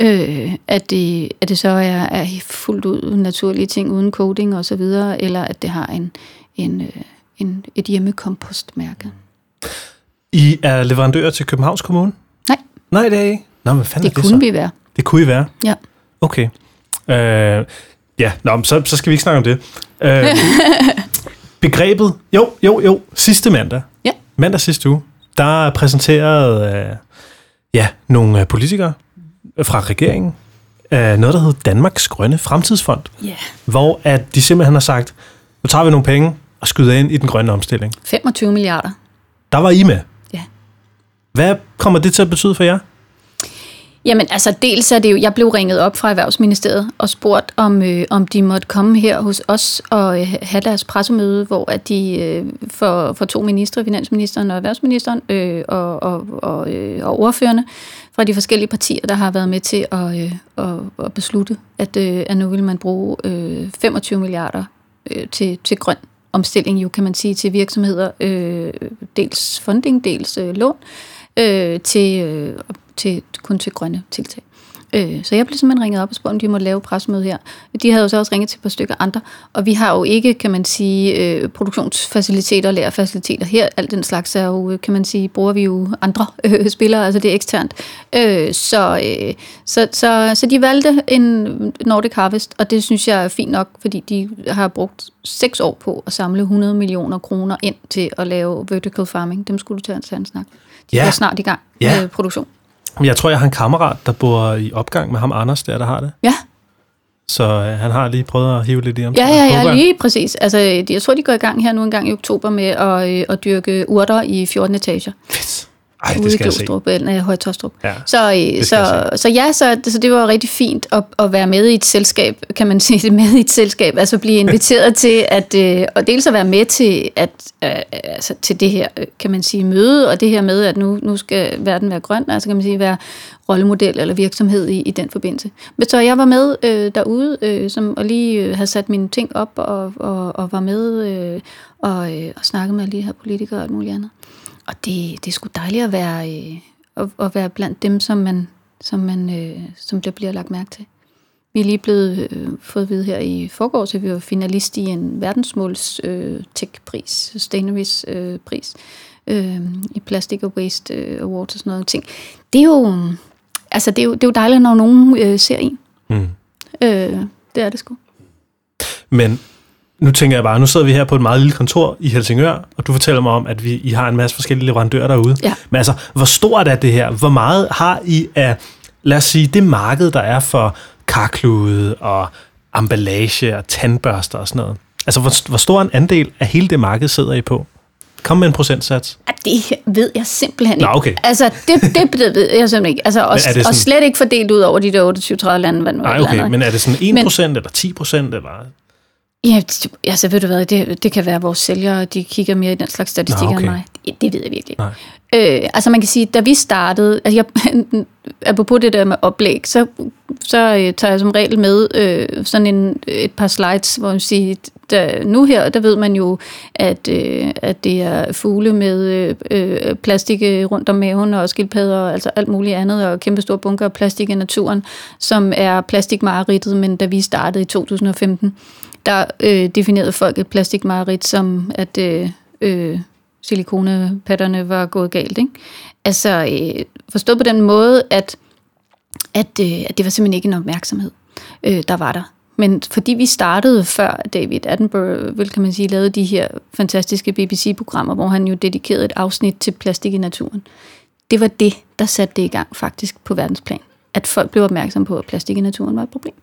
øh, at, det, at det så er, er fuldt ud naturlige ting uden coating og så videre, eller at det har en, en, øh, en, et hjemmekompostmærke. I er leverandør til Københavns Kommune? Nej. Nej, det er I Nå, men fanden det, det kunne så? vi være. Det kunne I være? Ja. Okay. Øh, ja, nå, så, så skal vi ikke snakke om det. Øh, [LAUGHS] begrebet, jo, jo, jo, sidste mandag, ja. mandag sidste uge, der præsenterede øh, ja, nogle øh, politikere fra regeringen øh, noget, der hedder Danmarks Grønne Fremtidsfond. Yeah. Hvor at de simpelthen har sagt, nu tager vi nogle penge og skyder ind i den grønne omstilling. 25 milliarder. Der var I med. Ja. Hvad kommer det til at betyde for jer? Jamen altså, dels er det jo, jeg blev ringet op fra Erhvervsministeriet og spurgt, om, øh, om de måtte komme her hos os og øh, have deres pressemøde, hvor at de øh, for, for to ministre, finansministeren og erhvervsministeren øh, og, og, og, øh, og ordførende fra de forskellige partier, der har været med til at, øh, at, at beslutte, at, øh, at nu vil man bruge øh, 25 milliarder øh, til, til grøn omstilling, jo kan man sige, til virksomheder, øh, dels funding, dels øh, lån, øh, til øh, til, kun til grønne tiltag. Øh, så jeg blev simpelthen ringet op og spurgt, om de måtte lave pressemøde her. De havde jo så også ringet til et par stykker andre, og vi har jo ikke, kan man sige, øh, produktionsfaciliteter og lærerfaciliteter her. Alt den slags er jo, kan man sige, bruger vi jo andre øh, spillere, altså det er eksternt. Øh, så, øh, så, så, så de valgte en Nordic Harvest, og det synes jeg er fint nok, fordi de har brugt seks år på at samle 100 millioner kroner ind til at lave vertical farming. Dem skulle du tage en snak. De ja. er snart i gang ja. med produktion. Jeg tror, jeg har en kammerat, der bor i opgang med ham, Anders, der, der har det. Ja. Så øh, han har lige prøvet at hive lidt i ham. Ja, ja, ja, lige præcis. Altså, jeg tror, de går i gang her nu en gang i oktober med at, øh, at dyrke urter i 14 etager. Fedt. Ej, det ude i skal jeg se. Glostrup, eller nej, Høje-Tostrup. Ja, Så, øh, så, så ja, så, så det var rigtig fint at, at være med i et selskab, kan man [LAUGHS] sige, med i et selskab, altså blive inviteret [LAUGHS] til at, øh, og dels at være med til, at, øh, altså til det her, øh, kan man sige, møde, og det her med, at nu, nu skal verden være grøn, altså kan man sige, være rollemodel eller virksomhed i, i den forbindelse. Men så jeg var med øh, derude, øh, som, og lige øh, havde sat mine ting op, og, og, og var med øh, og, øh, og snakket med alle de her politikere og alt muligt andet. Og det, det er sgu dejligt at være, øh, at, at være blandt dem, som, man, som, man, øh, som der bliver lagt mærke til. Vi er lige blevet øh, fået at vide her i forgårs, at vi var finalist i en verdensmåls øh, tech-pris, Sustainavis øh, pris, øh, i Plastic og Waste øh, Awards og sådan noget ting. Det er jo, altså det er jo, det er jo dejligt, når nogen øh, ser en. Mm. Øh, det er det sgu. Men nu tænker jeg bare, nu sidder vi her på et meget lille kontor i Helsingør, og du fortæller mig om, at vi, I har en masse forskellige leverandører derude. Ja. Men altså, hvor stort er det her? Hvor meget har I af, lad os sige, det marked, der er for karklude og emballage og tandbørster og sådan noget? Altså, hvor, hvor stor en andel af hele det marked sidder I på? Kom med en procentsats. Ja, Det ved jeg simpelthen Nå, ikke. okay. Altså, det, det, det ved jeg simpelthen ikke. [LAUGHS] Altså, og, sådan- og slet ikke fordelt ud over de der 28-30 lande. Hvad nu Nej, eller okay, andet. men er det sådan 1% Men- eller 10% eller... Ja, altså ved du hvad, det, det kan være, at vores sælgere de kigger mere i den slags statistikker Nå, okay. end mig. Det, det ved jeg virkelig. Nej. Øh, altså man kan sige, da vi startede, altså jeg, [LAUGHS] apropos det der med oplæg, så, så øh, tager jeg som regel med øh, sådan en, et par slides, hvor man siger, der, nu her, der ved man jo, at, øh, at det er fugle med øh, øh, plastik øh, rundt om maven og skildpadder og altså alt muligt andet, og kæmpe store bunker af plastik i naturen, som er plastikmareridtet, men da vi startede i 2015, der øh, definerede folk et plastikmareridt som, at øh, øh, silikonepatterne var gået galt. Ikke? Altså øh, forstået på den måde, at, at, øh, at det var simpelthen ikke en opmærksomhed, øh, der var der. Men fordi vi startede før David Attenborough, vil kan man sige, lavede de her fantastiske BBC-programmer, hvor han jo dedikerede et afsnit til plastik i naturen. Det var det, der satte det i gang faktisk på verdensplan. At folk blev opmærksomme på, at plastik i naturen var et problem.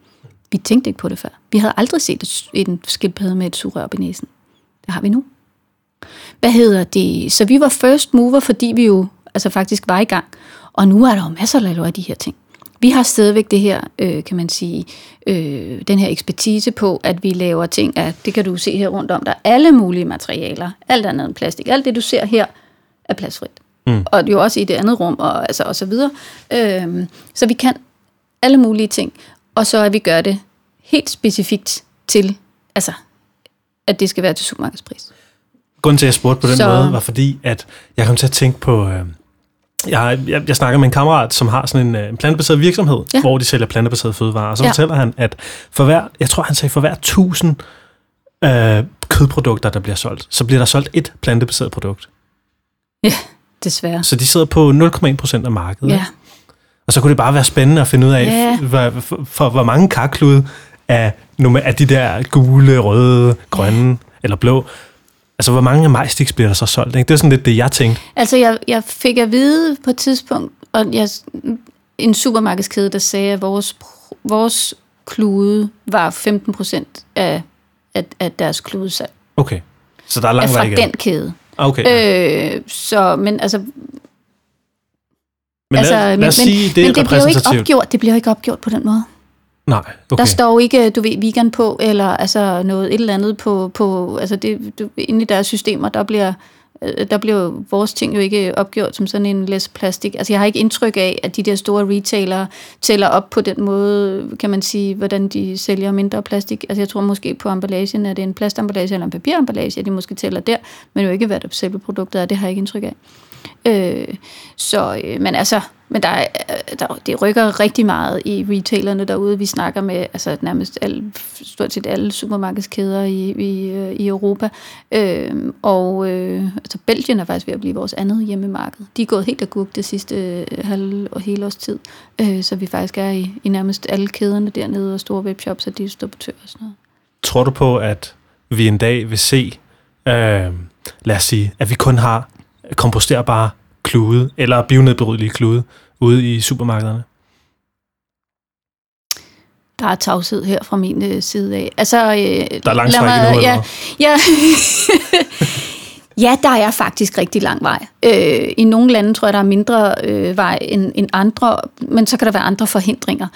Vi tænkte ikke på det før. Vi havde aldrig set et, en skildpadde med et sugerør op i næsen. Det har vi nu. Hvad hedder det? Så vi var first mover, fordi vi jo altså faktisk var i gang. Og nu er der jo masser af de her ting. Vi har stadigvæk det her, øh, kan man sige, øh, den her ekspertise på, at vi laver ting af, det kan du se her rundt om, der er alle mulige materialer, alt andet end plastik. Alt det, du ser her, er plastfrit. Mm. Og jo også i det andet rum, og, altså, og så videre. Øh, så vi kan alle mulige ting, og så at vi gør det helt specifikt til, altså, at det skal være til supermarkedspris. Grunden til, at jeg spurgte på den Så- måde, var fordi, at jeg kom til at tænke på... Øh, jeg, jeg, jeg snakker med en kammerat, som har sådan en, øh, en plantebaseret virksomhed, ja. Hvor de sælger plantebaserede fødevarer. Og så. Ja. fortæller han, at for hver, jeg tror, han sagde, for hver tusind øh, kødprodukter, der bliver solgt, så bliver der solgt et plantebaseret produkt. Ja, desværre. Så de sidder på 0,1 procent af markedet. Ja. Og så kunne det bare være spændende at finde ud af, Ja. for, for, for hvor mange karklude af, af de der gule, røde, grønne eller blå, altså hvor mange majstiks bliver der så solgt? Ikke? Det er sådan lidt det, jeg tænkte. Altså, jeg, jeg fik at vide på et tidspunkt, og jeg, en supermarkedskæde, der sagde, at vores, vores klude var 15 procent af, af, af deres kludesalg. Okay, så der er Er lang vej fra igen. den kæde. Okay. Øh, så, men altså, men altså, lad, lad men, os sige, det men er det bliver jo ikke opgjort. Det bliver ikke opgjort på den måde. Nej, Okay. Der står ikke, du ved, vegan på, eller altså noget et eller andet på, på altså det, du, inde i deres systemer, der bliver, øh, der bliver vores ting jo ikke opgjort som sådan en læs plastik. Altså jeg har ikke indtryk af, at de der store retailer tæller op på den måde, kan man sige, hvordan de sælger mindre plastik. Altså jeg tror måske på emballagen, er det en plastemballage eller en papiremballage, at de måske tæller der, men jo ikke hvad det selve produktet er, det har jeg ikke indtryk af. Øh, så, øh, men altså, men der, er, øh, der, det rykker rigtig meget i retailerne derude. Vi snakker med altså, nærmest alle, stort set alle supermarkedskæder i, i, øh, i Europa. Øh, og øh, altså Belgien er faktisk ved at blive vores andet hjemmemarked. De er gået helt agurk det sidste øh, halv og hele års tid. Øh, så vi faktisk er i, i nærmest alle kæderne dernede, og store webshops og distributører og sådan noget. Tror du på, at vi en dag vil se, øh, lad os sige, at vi kun har komposterbare klude, eller bionedbrydelige klude, ude i supermarkederne? Der er tavshed her fra min øh, side af. Altså, øh, Der er langt mig- eller ja, ja. [LAUGHS] Ja, der er faktisk rigtig lang vej. Øh, I nogle lande tror jeg, der er mindre øh, vej end, end andre, men så kan der være andre forhindringer.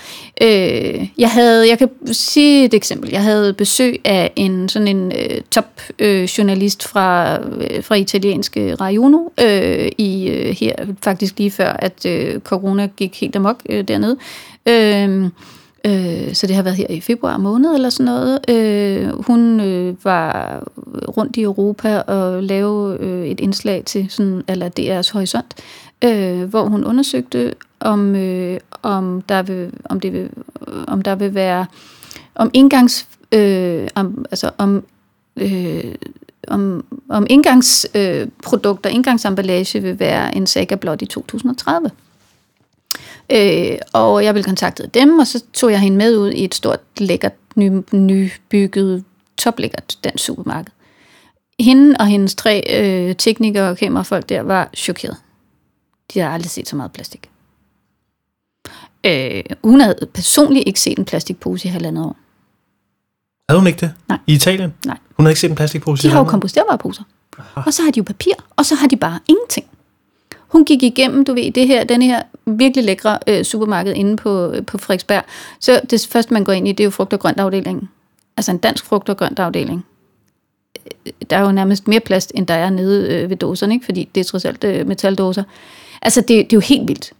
Øh, jeg havde, jeg kan sige et eksempel. Jeg havde besøg af en sådan en øh, top øh, journalist fra, øh, fra italienske Raiono øh, i øh, her faktisk lige før, at øh, corona gik helt amok øh, dernede. Øh, Øh, så det har været her i februar måned eller sådan noget. Øh, hun øh, var rundt i Europa og lavede øh, et indslag til sådan, eller DR's Horisont, øh, hvor hun undersøgte, om, øh, om, der vil, om, det vil, om der vil være om indgangs øh, om, altså om øh, om, om indgangsprodukter, øh, indgangsemballage vil være en saga blot i 2030. Øh, og jeg ville kontakte dem, og så tog jeg hende med ud i et stort, lækkert, ny, nybygget, toplækkert dansk supermarked. Hende og hendes tre øh, teknikere og kamerafolk der var chokeret. De har aldrig set så meget plastik. Øh, hun havde personligt ikke set en plastikpose i halvandet år. Havde hun ikke det? Nej. I Italien? Nej. Hun havde ikke set en plastikpose De i har jo halvandet år? komposterbare poser. Og så har de jo papir, og så har de bare ingenting. Hun gik igennem, du ved, det her, den her virkelig lækre øh, supermarked inde på, øh, på Frederiksberg. Så det første, man går ind i, det er jo frugt- og grønt afdelingen. Altså en dansk frugt- og grønt afdeling. Øh, der er jo nærmest mere plast, end der er nede øh, ved dåserne, ikke? fordi det er trods alt øh, metaldåser. Altså, det, det er jo helt vildt.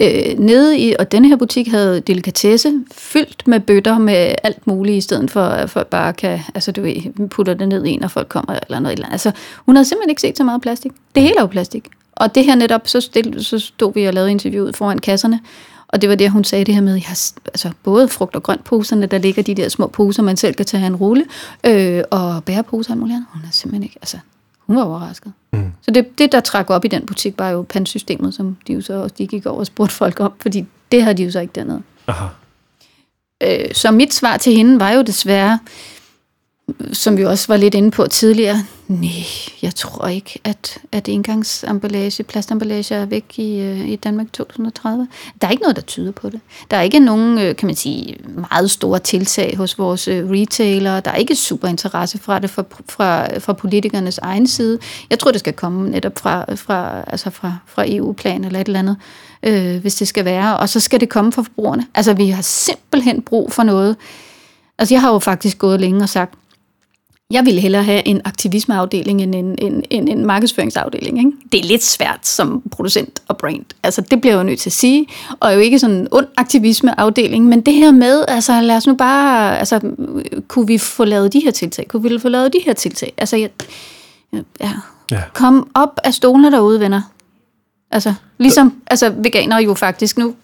Øh, nede i, og denne her butik havde delikatesse fyldt med bøtter med alt muligt, i stedet for at folk bare kan, altså du ved, putter det ned i en, og folk kommer eller noget. Eller andet. Altså, hun havde simpelthen ikke set så meget plastik. Det hele er jo plastik. Og det her netop, så, stil, så stod vi og lavede interviewet foran kasserne, og det var det, hun sagde det her med, har, altså både frugt- og grønt poserne, der ligger de der små poser, man selv kan tage en rulle, øh, og bæreposer og muligt. Hun er simpelthen ikke, altså, hun var overrasket. Mm. Så det, det, der trak op i den butik, var jo pandsystemet, som de jo så også, de gik over og spurgte folk om, fordi det har de jo så ikke dernede. Aha. Øh, så mit svar til hende var jo desværre, som vi også var lidt inde på tidligere, nej, jeg tror ikke, at, at engangsemballage, plastemballage er væk i, øh, i Danmark 2030. Der er ikke noget, der tyder på det. Der er ikke nogen, øh, kan man sige, meget store tiltag hos vores øh, retailer. Der er ikke super interesse fra det fra, fra, fra politikernes egen side. Jeg tror, det skal komme netop fra, fra, altså fra, fra EU-plan eller et eller andet, øh, hvis det skal være. Og så skal det komme fra forbrugerne. Altså, vi har simpelthen brug for noget. Altså, jeg har jo faktisk gået længe og sagt, jeg ville hellere have en aktivismeafdeling end en, en, en, en markedsføringsafdeling. Ikke? Det er lidt svært som producent og brand. Altså, det bliver jeg jo nødt til at sige. Og jo ikke sådan en ond aktivismeafdeling, men det her med, altså lad os nu bare, altså, kunne vi få lavet de her tiltag? Kunne vi få lavet de her tiltag? Altså, jeg, ja. Ja. Kom op af stolene derude, venner. Altså, ligesom altså, veganere jo faktisk nu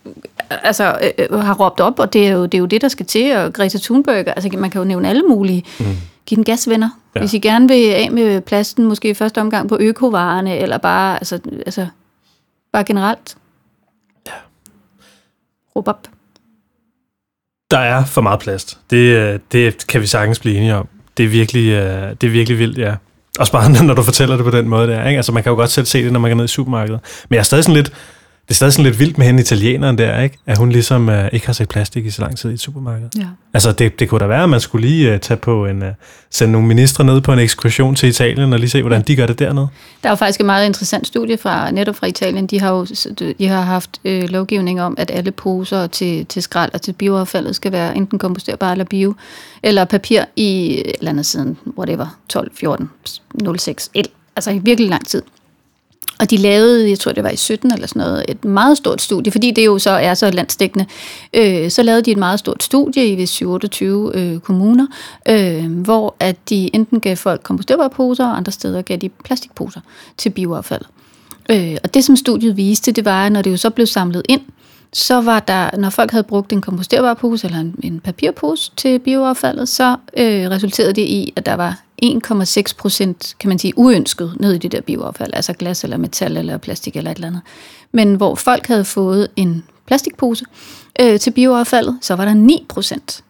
altså, øh, har råbt op, og det er, jo, det er jo det, der skal til, og Greta Thunberg, altså man kan jo nævne alle mulige. Mm. Giv den gas, venner. Ja. Hvis I gerne vil af med plasten, måske i første omgang på økovarerne, eller bare, altså, altså, bare generelt. Ja. Råb op. Der er for meget plast. Det, øh, det kan vi sagtens blive enige om. Det er virkelig, øh, det er virkelig vildt, ja. Også bare, [LAUGHS] når du fortæller det på den måde der. Ikke? Altså, man kan jo godt selv se det, når man går ned i supermarkedet. Men jeg er stadig sådan lidt, det er stadig sådan lidt vildt med hende italieneren der, ikke? At hun ligesom øh, ikke har set plastik i så lang tid i et supermarked. Ja. Altså, det, det kunne da være, at man skulle lige øh, tage på en, øh, sende nogle ministre ned på en ekskursion til Italien og lige se, hvordan de gør det dernede. Der er jo faktisk et meget interessant studie fra netop fra Italien. De har jo de har haft øh, lovgivning om, at alle poser til, til skrald og til bioaffaldet skal være enten komposterbare eller bio, eller papir i et eller andet siden, whatever, 12, 14, 06, el, altså i virkelig lang tid. Og de lavede, jeg tror det var i 17 eller sådan noget, et meget stort studie, fordi det jo så er så landstækkende. Øh, så lavede de et meget stort studie i 28 øh, kommuner, øh, hvor at de enten gav folk komposterbare poser, og andre steder gav de plastikposer til bioaffaldet. Øh, og det som studiet viste, det var, at når det jo så blev samlet ind, så var der, når folk havde brugt en komposterbar pose eller en, en papirpose til bioaffaldet, så øh, resulterede det i, at der var 1,6 procent, kan man sige, uønsket ned i det der bioaffald, altså glas eller metal eller plastik eller et eller andet. Men hvor folk havde fået en plastikpose øh, til bioaffaldet, så var der 9 procent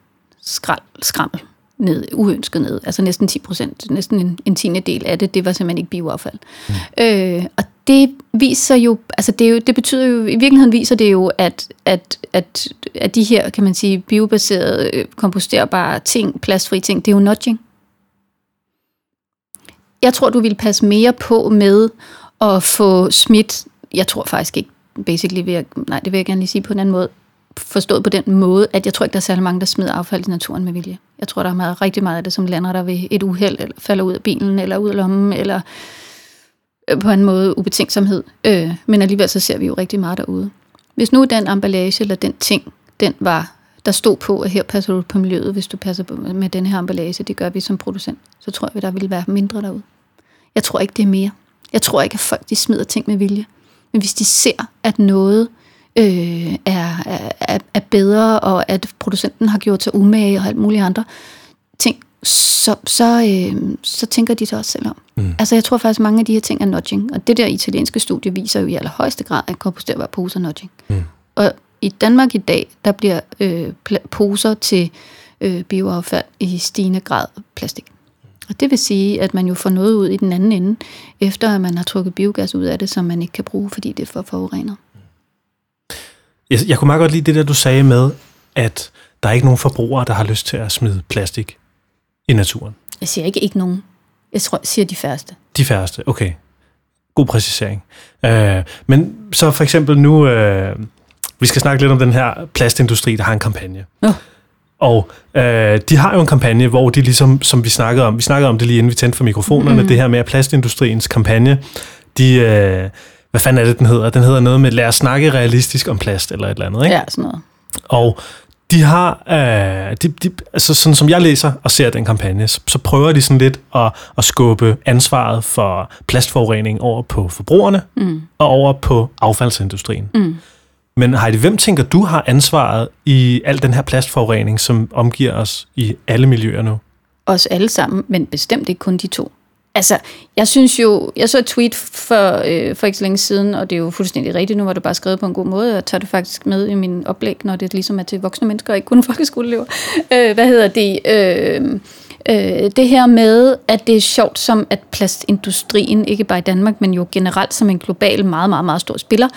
skrammel ned, uønsket ned, altså næsten 10 procent, næsten en, en tiende del af det, det var simpelthen ikke bioaffald. Mm. Øh, og det viser jo, altså det, er jo, det betyder jo, i virkeligheden viser det jo, at, at, at, at de her, kan man sige, biobaserede, komposterbare ting, plastfri ting, det er jo nudging jeg tror, du vil passe mere på med at få smidt, jeg tror faktisk ikke, basically vil jeg, nej, det vil jeg gerne lige sige på en anden måde, forstået på den måde, at jeg tror ikke, der er særlig mange, der smider affald i naturen med vilje. Jeg tror, der er meget, rigtig meget af det, som lander der ved et uheld, eller falder ud af bilen, eller ud af lommen, eller øh, på en måde ubetænksomhed. Øh, men alligevel så ser vi jo rigtig meget derude. Hvis nu den emballage eller den ting, den var, der stod på, at her passer du på miljøet, hvis du passer på med den her emballage, det gør vi som producent, så tror jeg, der ville være mindre derude. Jeg tror ikke, det er mere. Jeg tror ikke, at folk de smider ting med vilje. Men hvis de ser, at noget øh, er, er, er bedre, og at producenten har gjort sig umage og alt muligt andre ting, så, så, øh, så tænker de sig også selv om. Mm. Altså jeg tror faktisk, mange af de her ting er nudging. Og det der italienske studie viser jo i allerhøjeste grad, at komposterbare poser er nudging. Mm. Og i Danmark i dag, der bliver øh, poser til øh, bioaffald i stigende grad plastik. Og det vil sige, at man jo får noget ud i den anden ende, efter at man har trukket biogas ud af det, som man ikke kan bruge, fordi det er for forurenet. Jeg, jeg kunne meget godt lide det der, du sagde med, at der er ikke nogen forbrugere, der har lyst til at smide plastik i naturen. Jeg siger ikke ikke nogen. Jeg tror, jeg siger de færreste. De færreste, okay. God præcisering. Øh, men så for eksempel nu, øh, vi skal snakke lidt om den her plastindustri, der har en kampagne. Ja. Og øh, de har jo en kampagne, hvor de ligesom, som vi snakkede om, vi snakkede om det lige inden vi tændte for mikrofonerne, mm. det her med at plastindustriens kampagne, de, øh, hvad fanden er det, den hedder? Den hedder noget med, lad os snakke realistisk om plast, eller et eller andet, ikke? Ja, sådan noget. Og de har, øh, de, de, altså sådan som jeg læser og ser den kampagne, så, så prøver de sådan lidt at, at skubbe ansvaret for plastforurening over på forbrugerne mm. og over på affaldsindustrien. Mm. Men Heidi, hvem tænker du har ansvaret i al den her plastforurening, som omgiver os i alle miljøer nu? Os alle sammen, men bestemt ikke kun de to. Altså, jeg synes jo, jeg så et tweet for, øh, for ikke så længe siden, og det er jo fuldstændig rigtigt, nu var det bare skrevet på en god måde, og tager det faktisk med i min oplæg, når det ligesom er til voksne mennesker, og ikke kun [LAUGHS] folkeskoleelever. Øh, hvad hedder det? Øh, øh, det her med, at det er sjovt som, at plastindustrien, ikke bare i Danmark, men jo generelt som en global, meget, meget, meget stor spiller,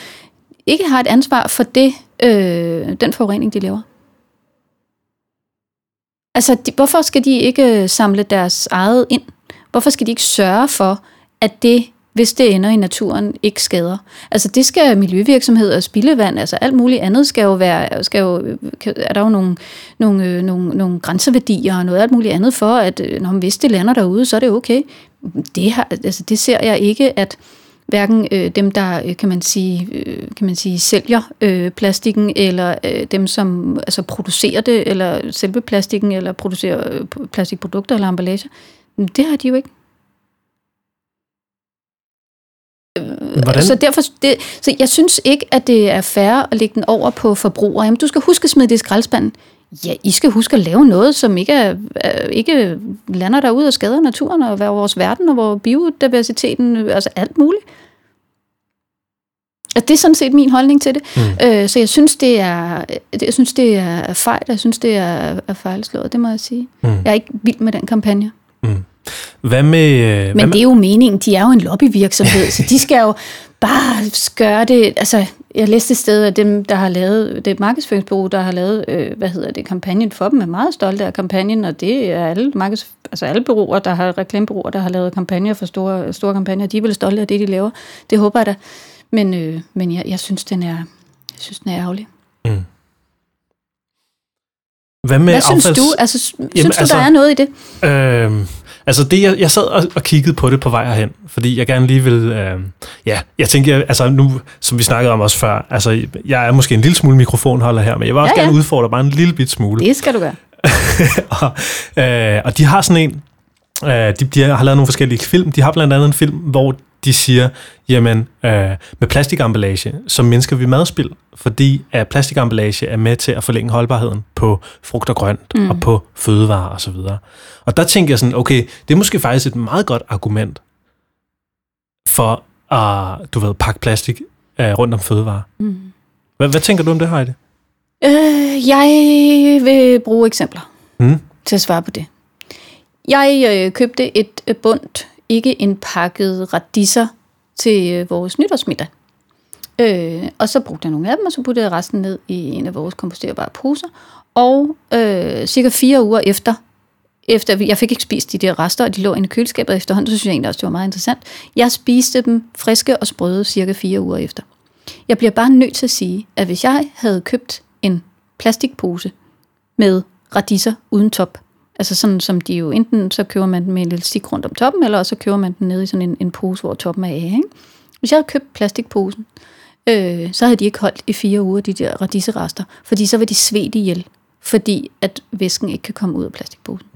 ikke har et ansvar for det, øh, den forurening, de laver. Altså, de, hvorfor skal de ikke øh, samle deres eget ind? Hvorfor skal de ikke sørge for, at det, hvis det ender i naturen, ikke skader? Altså, det skal miljøvirksomheder, spildevand, altså alt muligt andet skal jo være, skal jo, øh, er der jo nogle, nogle, øh, nogle, nogle grænseværdier og noget alt muligt andet for, at øh, når man hvis det lander derude, så er det okay. Det, har, altså, det ser jeg ikke, at hverken øh, dem, der øh, kan man sige, øh, kan man sige sælger øh, plastikken, eller øh, dem, som altså, producerer det, eller selve plastikken, eller producerer øh, plastikprodukter eller emballage. Det har de jo ikke. Øh, Hvordan? Så derfor, det, så jeg synes ikke, at det er fair at lægge den over på forbrugere. Jamen, du skal huske at smide det i skraldespanden. Ja, I skal huske at lave noget, som ikke, ikke lander derude og skader naturen og vores verden og vores biodiversiteten, altså alt muligt. Og det er sådan set min holdning til det. Mm. Øh, så jeg synes, det er, jeg synes, det er fejl. Jeg synes, det er, er fejlslået, det må jeg sige. Mm. Jeg er ikke vild med den kampagne. Mm. Hvad med... Øh, Men hvad det er jo meningen. De er jo en lobbyvirksomhed, så de skal jo bare gøre det. Altså, jeg læste et sted, at dem, der har lavet, det markedsføringsbureau, der har lavet, øh, hvad hedder det, kampagnen for dem, er meget stolte af kampagnen, og det er alle, markeds, altså alle bureauer, der har, reklamebureauer, der har lavet kampagner for store, store kampagner, de er vel stolte af det, de laver. Det håber jeg da. Men, øh, men jeg, jeg, synes, den er, jeg synes, den er ærgerlig. Mm. Hvad med Hvad synes affalds... du? Altså, synes Jamen, du, altså, der er noget i det? Øh, altså, det, jeg, jeg sad og, og kiggede på det på vej herhen, fordi jeg gerne lige vil... Øh, ja, jeg tænker, altså nu, som vi snakkede om også før, altså, jeg er måske en lille smule mikrofonholder her, men jeg vil også ja, ja. gerne udfordre bare en lille bit smule. Det skal du gøre. [LAUGHS] og, øh, og de har sådan en... Øh, de, de har lavet nogle forskellige film. De har blandt andet en film, hvor de siger, jamen øh, med plastikemballage, så mindsker vi madspild, fordi at plastikemballage er med til at forlænge holdbarheden på frugt og grønt mm. og på fødevarer osv. Og, og der tænker jeg sådan, okay, det er måske faktisk et meget godt argument for at, du ved, pakke plastik øh, rundt om fødevarer. Mm. Hvad, hvad tænker du om det, Heidi? Øh, jeg vil bruge eksempler mm. til at svare på det. Jeg øh, købte et øh, bundt ikke indpakket radiser til øh, vores nytårsmiddag. Øh, og så brugte jeg nogle af dem, og så puttede jeg resten ned i en af vores komposterbare poser. Og øh, cirka fire uger efter, efter jeg fik ikke spist de der rester, og de lå inde i køleskabet efterhånden, så synes jeg egentlig også, det var meget interessant. Jeg spiste dem friske og sprøde cirka fire uger efter. Jeg bliver bare nødt til at sige, at hvis jeg havde købt en plastikpose med radiser uden top, altså sådan som de jo, enten så køber man den med en lille stik rundt om toppen, eller så køber man den nede i sådan en, en pose, hvor toppen er af. Ikke? Hvis jeg havde købt plastikposen, øh, så havde de ikke holdt i fire uger, de der radiserester, fordi så vil de svedt ihjel, fordi at væsken ikke kan komme ud af plastikposen.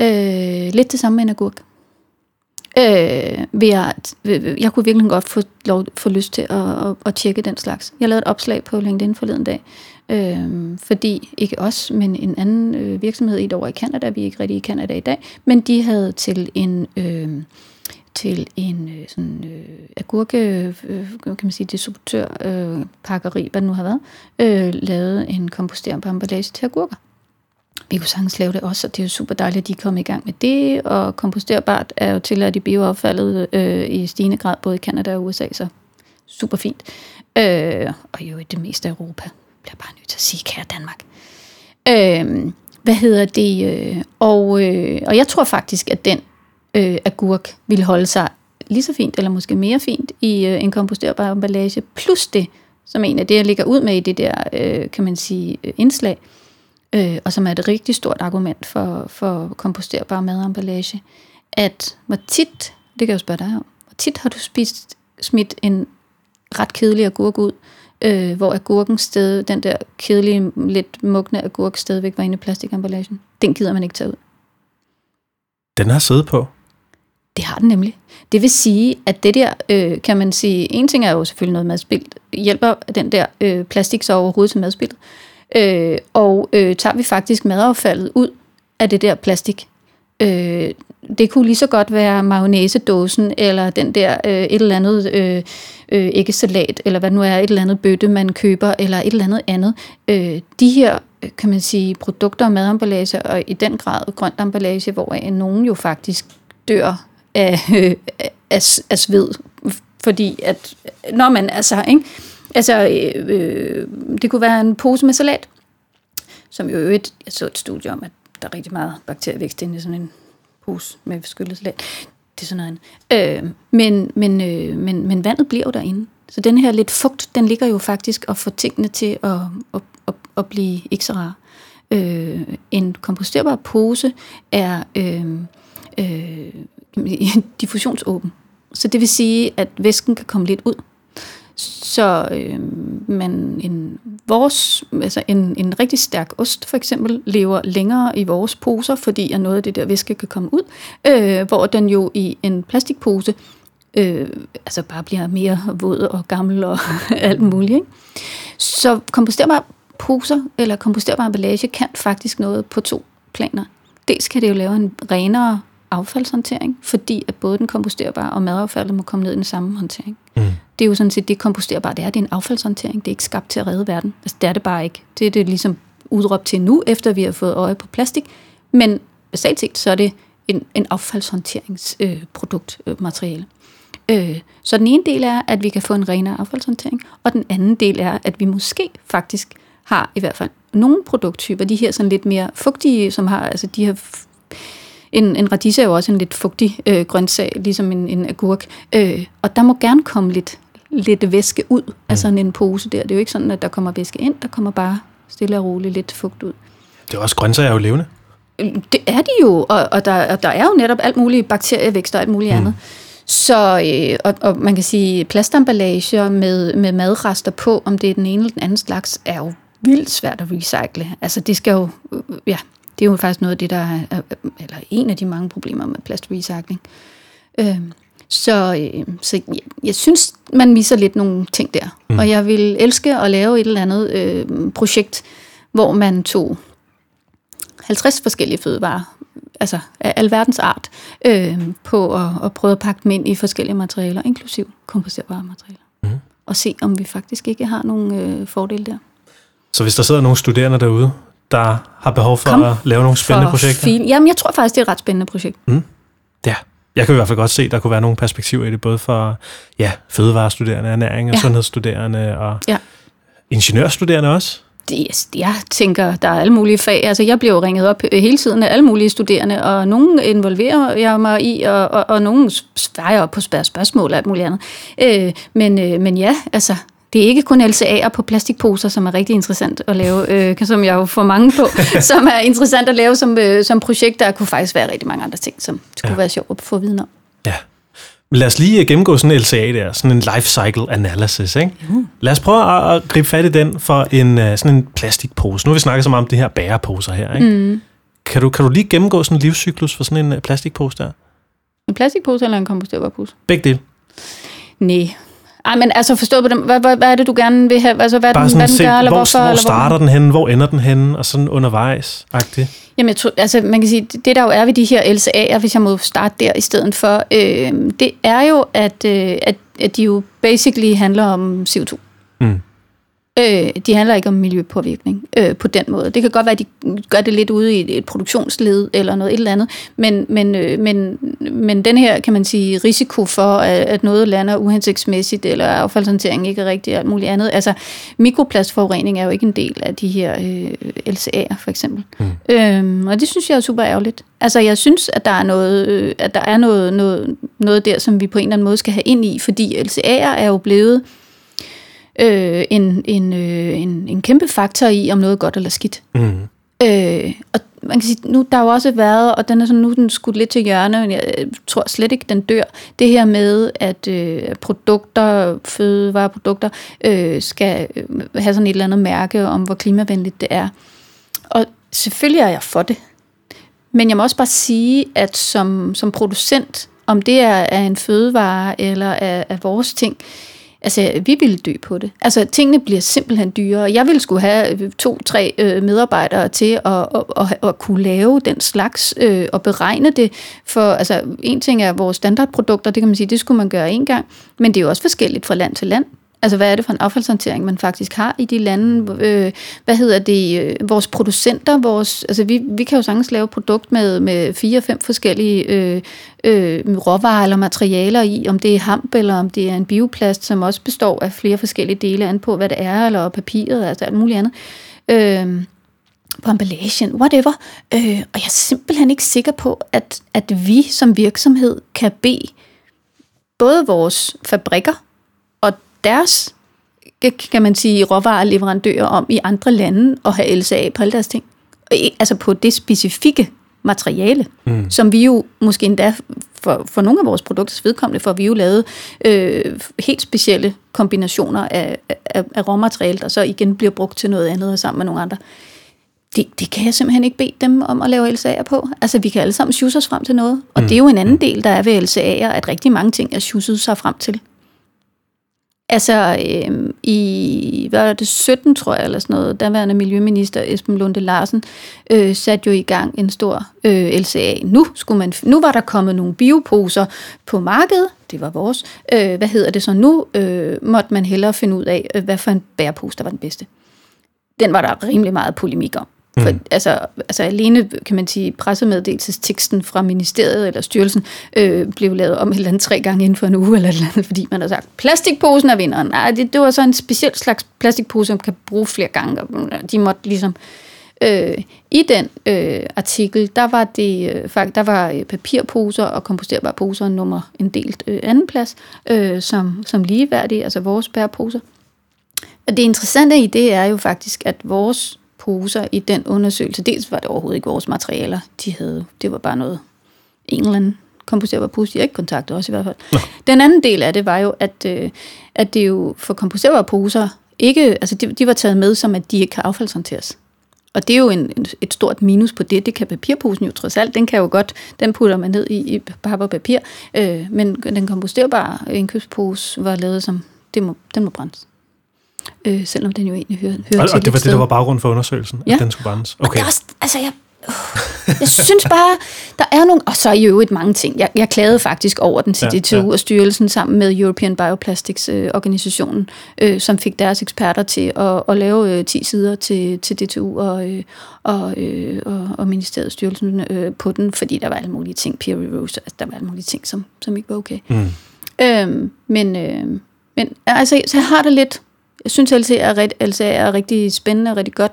Øh, lidt det samme med en agurk. Øh, ved jeg, jeg kunne virkelig godt få, lov, få lyst til at, at, at tjekke den slags. Jeg lavede et opslag på LinkedIn forleden dag, øh, fordi ikke os, men en anden øh, virksomhed i et over i Canada, vi er ikke rigtig i Canada i dag, men de havde til en... Øh, til en øh, sådan øh, agurke, øh, kan man sige, distributør, øh, pakkeri, hvad det nu har været, øh, lavet en komposterbar emballage til agurker. Vi kunne sagtens lave det også, og det er jo super dejligt, at de kom i gang med det, og komposterbart er jo tilladt i bioaffaldet øh, i stigende grad, både i Canada og USA, så super fint. Øh, og jo i det meste af Europa, bliver bare nødt til at sige, kære Danmark. Øh, hvad hedder det? Øh, og, øh, og jeg tror faktisk, at den øh, agurk vil holde sig lige så fint, eller måske mere fint, i øh, en komposterbar emballage, plus det, som en af det, jeg ligger ud med i det der, øh, kan man sige, øh, indslag, øh, og som er et rigtig stort argument for, for komposterbar mademballage, at hvor tit, det kan jeg jo spørge dig om, hvor tit har du spist, smidt en ret kedelig agurk ud, øh, hvor agurken sted, den der kedelige, lidt mugne agurk stadigvæk var inde i plastikamballagen. Den gider man ikke tage ud. Den har siddet på. Det har den nemlig. Det vil sige, at det der, øh, kan man sige, en ting er jo selvfølgelig noget madspild, hjælper den der øh, plastik så overhovedet til madspildet, øh, og øh, tager vi faktisk madaffaldet ud af det der plastik. Øh, det kunne lige så godt være mayonnaise-dåsen, eller den der øh, et eller andet øh, øh, æggesalat, eller hvad nu er, et eller andet bøtte, man køber, eller et eller andet andet. Øh, de her, kan man sige, produkter og mademballage, og i den grad grønt emballage, hvor øh, nogen jo faktisk dør af, øh, af, af sved, fordi at, når man altså, ikke? Altså, øh, øh, det kunne være en pose med salat, som jo et, jeg så et studie om, at der er rigtig meget bakterievækst inde i sådan en pose med skyllet salat. Det er sådan noget øh, men, men, øh, men, men vandet bliver jo derinde. Så den her lidt fugt, den ligger jo faktisk og får tingene til at, at, at, at blive ikke så rare. Øh, en komposterbar pose er øh, øh, [LAUGHS] diffusionsåben. Så det vil sige, at væsken kan komme lidt ud. Så øh, man, en, vores, altså en, en rigtig stærk ost for eksempel lever længere i vores poser, fordi at noget af det der væske kan komme ud, øh, hvor den jo i en plastikpose øh, altså bare bliver mere våd og gammel og [LAUGHS] alt muligt. Ikke? Så komposterbare poser eller komposterbare emballage kan faktisk noget på to planer. Dels kan det jo lave en renere affaldshåndtering, fordi at både den komposterbare og madaffaldet må komme ned i den samme håndtering. Mm. Det er jo sådan set det komposterbare, det er, det er en affaldshåndtering. Det er ikke skabt til at redde verden. Altså, det er det bare ikke. Det er det ligesom udråbt til nu, efter vi har fået øje på plastik. Men basalt set, så er det en, en affaldshåndteringsprodukt, øh, materiale. Øh, så den ene del er, at vi kan få en renere affaldshåndtering, og den anden del er, at vi måske faktisk har i hvert fald nogle produkttyper, de her sådan lidt mere fugtige, som har altså de her en, en radise er jo også en lidt fugtig øh, grøntsag, ligesom en, en agurk. Øh, og der må gerne komme lidt, lidt væske ud mm. af sådan en pose der. Det er jo ikke sådan, at der kommer væske ind, der kommer bare stille og roligt lidt fugt ud. Det er også grøntsager er jo levende. Øh, det er de jo, og, og, der, og der er jo netop alt muligt bakterievækst og alt muligt mm. andet. Så, øh, og, og man kan sige, plastemballager med, med madrester på, om det er den ene eller den anden slags, er jo vildt svært at recycle. Altså det skal jo, øh, ja, det er jo faktisk noget af det, der er, eller en af de mange problemer med plastrecycling. Øh, så, øh, så jeg, jeg synes, man misser lidt nogle ting der. Mm. Og jeg vil elske at lave et eller andet øh, projekt, hvor man tog 50 forskellige fødevarer, altså af alverdens art, øh, på at, at prøve at pakke dem ind i forskellige materialer, inklusiv komposterbare materialer. Mm. Og se, om vi faktisk ikke har nogle øh, fordele der. Så hvis der sidder nogle studerende derude, der har behov for Kom at lave nogle spændende projekter? Fin. Jamen, jeg tror faktisk, det er et ret spændende projekt. Mm. Ja, jeg kan i hvert fald godt se, at der kunne være nogle perspektiver i det, både for ja, fødevarestuderende, ernæring og ja. sundhedsstuderende og ja. ingeniørstuderende også. det, jeg tænker, der er alle mulige fag. Altså, jeg bliver jo ringet op øh, hele tiden af alle mulige studerende, og nogen involverer jeg mig i, og, og, og nogen svarer op på spørgsmål og alt muligt andet. Øh, men, øh, men ja, altså, det er ikke kun LCA'er på plastikposer, som er rigtig interessant at lave, øh, som jeg jo får mange på, [LAUGHS] som er interessant at lave som, øh, som projekt. Der kunne faktisk være rigtig mange andre ting, som skulle ja. være sjovt at få viden om. Ja. Lad os lige gennemgå sådan en LCA der, sådan en life cycle analysis. Ikke? Mm. Lad os prøve at, at gribe fat i den for en, uh, sådan en plastikpose. Nu har vi snakket så meget om de her bæreposer her. Ikke? Mm. Kan, du, kan du lige gennemgå sådan en livscyklus for sådan en uh, plastikpose der? En plastikpose eller en komposterbar pose? Begge dele. Nej, ej, men altså forstået på dem, hvad, hvad, hvad er det, du gerne vil have? Altså, hvad, Bare den, hvad den gør, eller hvor, hvorfor? Hvor eller starter hvor? den henne, hvor ender den henne, og sådan undervejs -agtigt. Jamen, jeg tror, altså, man kan sige, det der jo er ved de her LCA'er, hvis jeg må starte der i stedet for, øh, det er jo, at, øh, at, at de jo basically handler om CO2. Mm. Øh, de handler ikke om miljøpåvirkning øh, på den måde. Det kan godt være, at de gør det lidt ude i et produktionsled eller noget et eller andet, men, men, øh, men, men den her, kan man sige, risiko for, at, at noget lander uhensigtsmæssigt, eller affaldshåndtering ikke er rigtigt, og alt muligt andet. Altså, mikroplastforurening er jo ikke en del af de her øh, LCA'er, for eksempel. Mm. Øhm, og det synes jeg er super ærgerligt. Altså, jeg synes, at der er noget, øh, at der er noget, noget, noget der, som vi på en eller anden måde skal have ind i, fordi LCA'er er jo blevet øh, en, en, øh, en, en kæmpe faktor i, om noget er godt eller skidt. Mm. Øh, og man kan sige, nu der har jo også været, og den er sådan, nu den skudt lidt til hjørne, men jeg tror slet ikke, den dør. Det her med, at øh, produkter, fødevareprodukter, øh, skal øh, have sådan et eller andet mærke om, hvor klimavenligt det er. Og selvfølgelig er jeg for det. Men jeg må også bare sige, at som, som producent, om det er af en fødevare eller af, af vores ting, øh, Altså, vi ville dø på det. Altså, tingene bliver simpelthen dyrere. Jeg ville skulle have øh, to-tre øh, medarbejdere til at, at, at, at kunne lave den slags øh, og beregne det. For altså, en ting er vores standardprodukter, det kan man sige, det skulle man gøre en gang. Men det er jo også forskelligt fra land til land. Altså, hvad er det for en affaldshåndtering, man faktisk har i de lande? Øh, hvad hedder det? Øh, vores producenter, vores, altså vi, vi kan jo sagtens lave produkt med, med fire-fem forskellige øh, øh, råvarer eller materialer i, om det er hamp eller om det er en bioplast, som også består af flere forskellige dele, an på hvad det er, eller papiret, altså alt muligt andet. Øh, på emballagen, whatever. Øh, og jeg er simpelthen ikke sikker på, at, at vi som virksomhed kan bede både vores fabrikker og deres, kan man sige, råvareleverandører om i andre lande at have LCA på alle deres ting. Altså på det specifikke materiale, mm. som vi jo måske endda for, for nogle af vores produkters vedkommende, for vi jo lavet øh, helt specielle kombinationer af, af, af råmateriale, der så igen bliver brugt til noget andet og sammen med nogle andre. Det, det kan jeg simpelthen ikke bede dem om at lave LCA'er på. Altså, vi kan alle sammen sjuse os frem til noget. Og mm. det er jo en anden del, der er ved LCA'er, at rigtig mange ting er sjuset sig frem til. Altså øh, i, hvad var det, 17 tror jeg, eller sådan noget, daværende miljøminister Esben Lunde Larsen øh, satte jo i gang en stor øh, LCA. Nu, skulle man, nu var der kommet nogle bioposer på markedet, det var vores. Øh, hvad hedder det så nu? Øh, måtte man hellere finde ud af, øh, hvad for en bærepose, der var den bedste. Den var der rimelig meget polemik om. For, mm. altså, altså alene, kan man sige, pressemeddelelsesteksten fra ministeriet eller styrelsen øh, blev lavet om et eller andet tre gange inden for en uge, eller et eller andet, fordi man har sagt, plastikposen er vinderen. Nej, det, det var så en speciel slags plastikpose, som kan bruge flere gange. De måtte ligesom... Øh, I den øh, artikel, der var det øh, faktisk, der var øh, papirposer og komposterbare poser nummer en delt øh, anden plads, øh, som, som ligeværdige, altså vores bæreposer. Og det interessante i det er jo faktisk, at vores poser i den undersøgelse. Dels var det overhovedet ikke vores materialer, de havde. Det var bare noget, en eller anden komposterbar pose, de ikke kontaktet os i hvert fald. Nå. Den anden del af det var jo, at, øh, at det jo for komposterbare poser ikke, altså de, de var taget med som, at de ikke kan affaldshåndteres. Og det er jo en, et stort minus på det. Det kan papirposen jo trods alt. Den kan jo godt, den putter man ned i, i papir og papir. Øh, men den komposterbare indkøbspose var lavet som, det må, den må brændes øh, selvom den jo egentlig hører, hører og, til Og det var det, der var baggrund for undersøgelsen, ja. at den skulle brændes? Okay. Og det er også, altså jeg, uh, jeg synes bare, der er nogle, og så er jo et mange ting. Jeg, jeg klagede faktisk over den til ja, DTU ja. og styrelsen sammen med European Bioplastics øh, organisationen, øh, som fik deres eksperter til at, at lave øh, 10 sider til, til DTU og, øh, og, øh, og, og ministeriet styrelsen øh, på den, fordi der var alle mulige ting, peer reviews, altså der var alle mulige ting, som, som ikke var okay. Mm. Øhm, men, øh, men altså, så jeg har det lidt, jeg synes, LCA er, LCA er rigtig spændende og rigtig godt.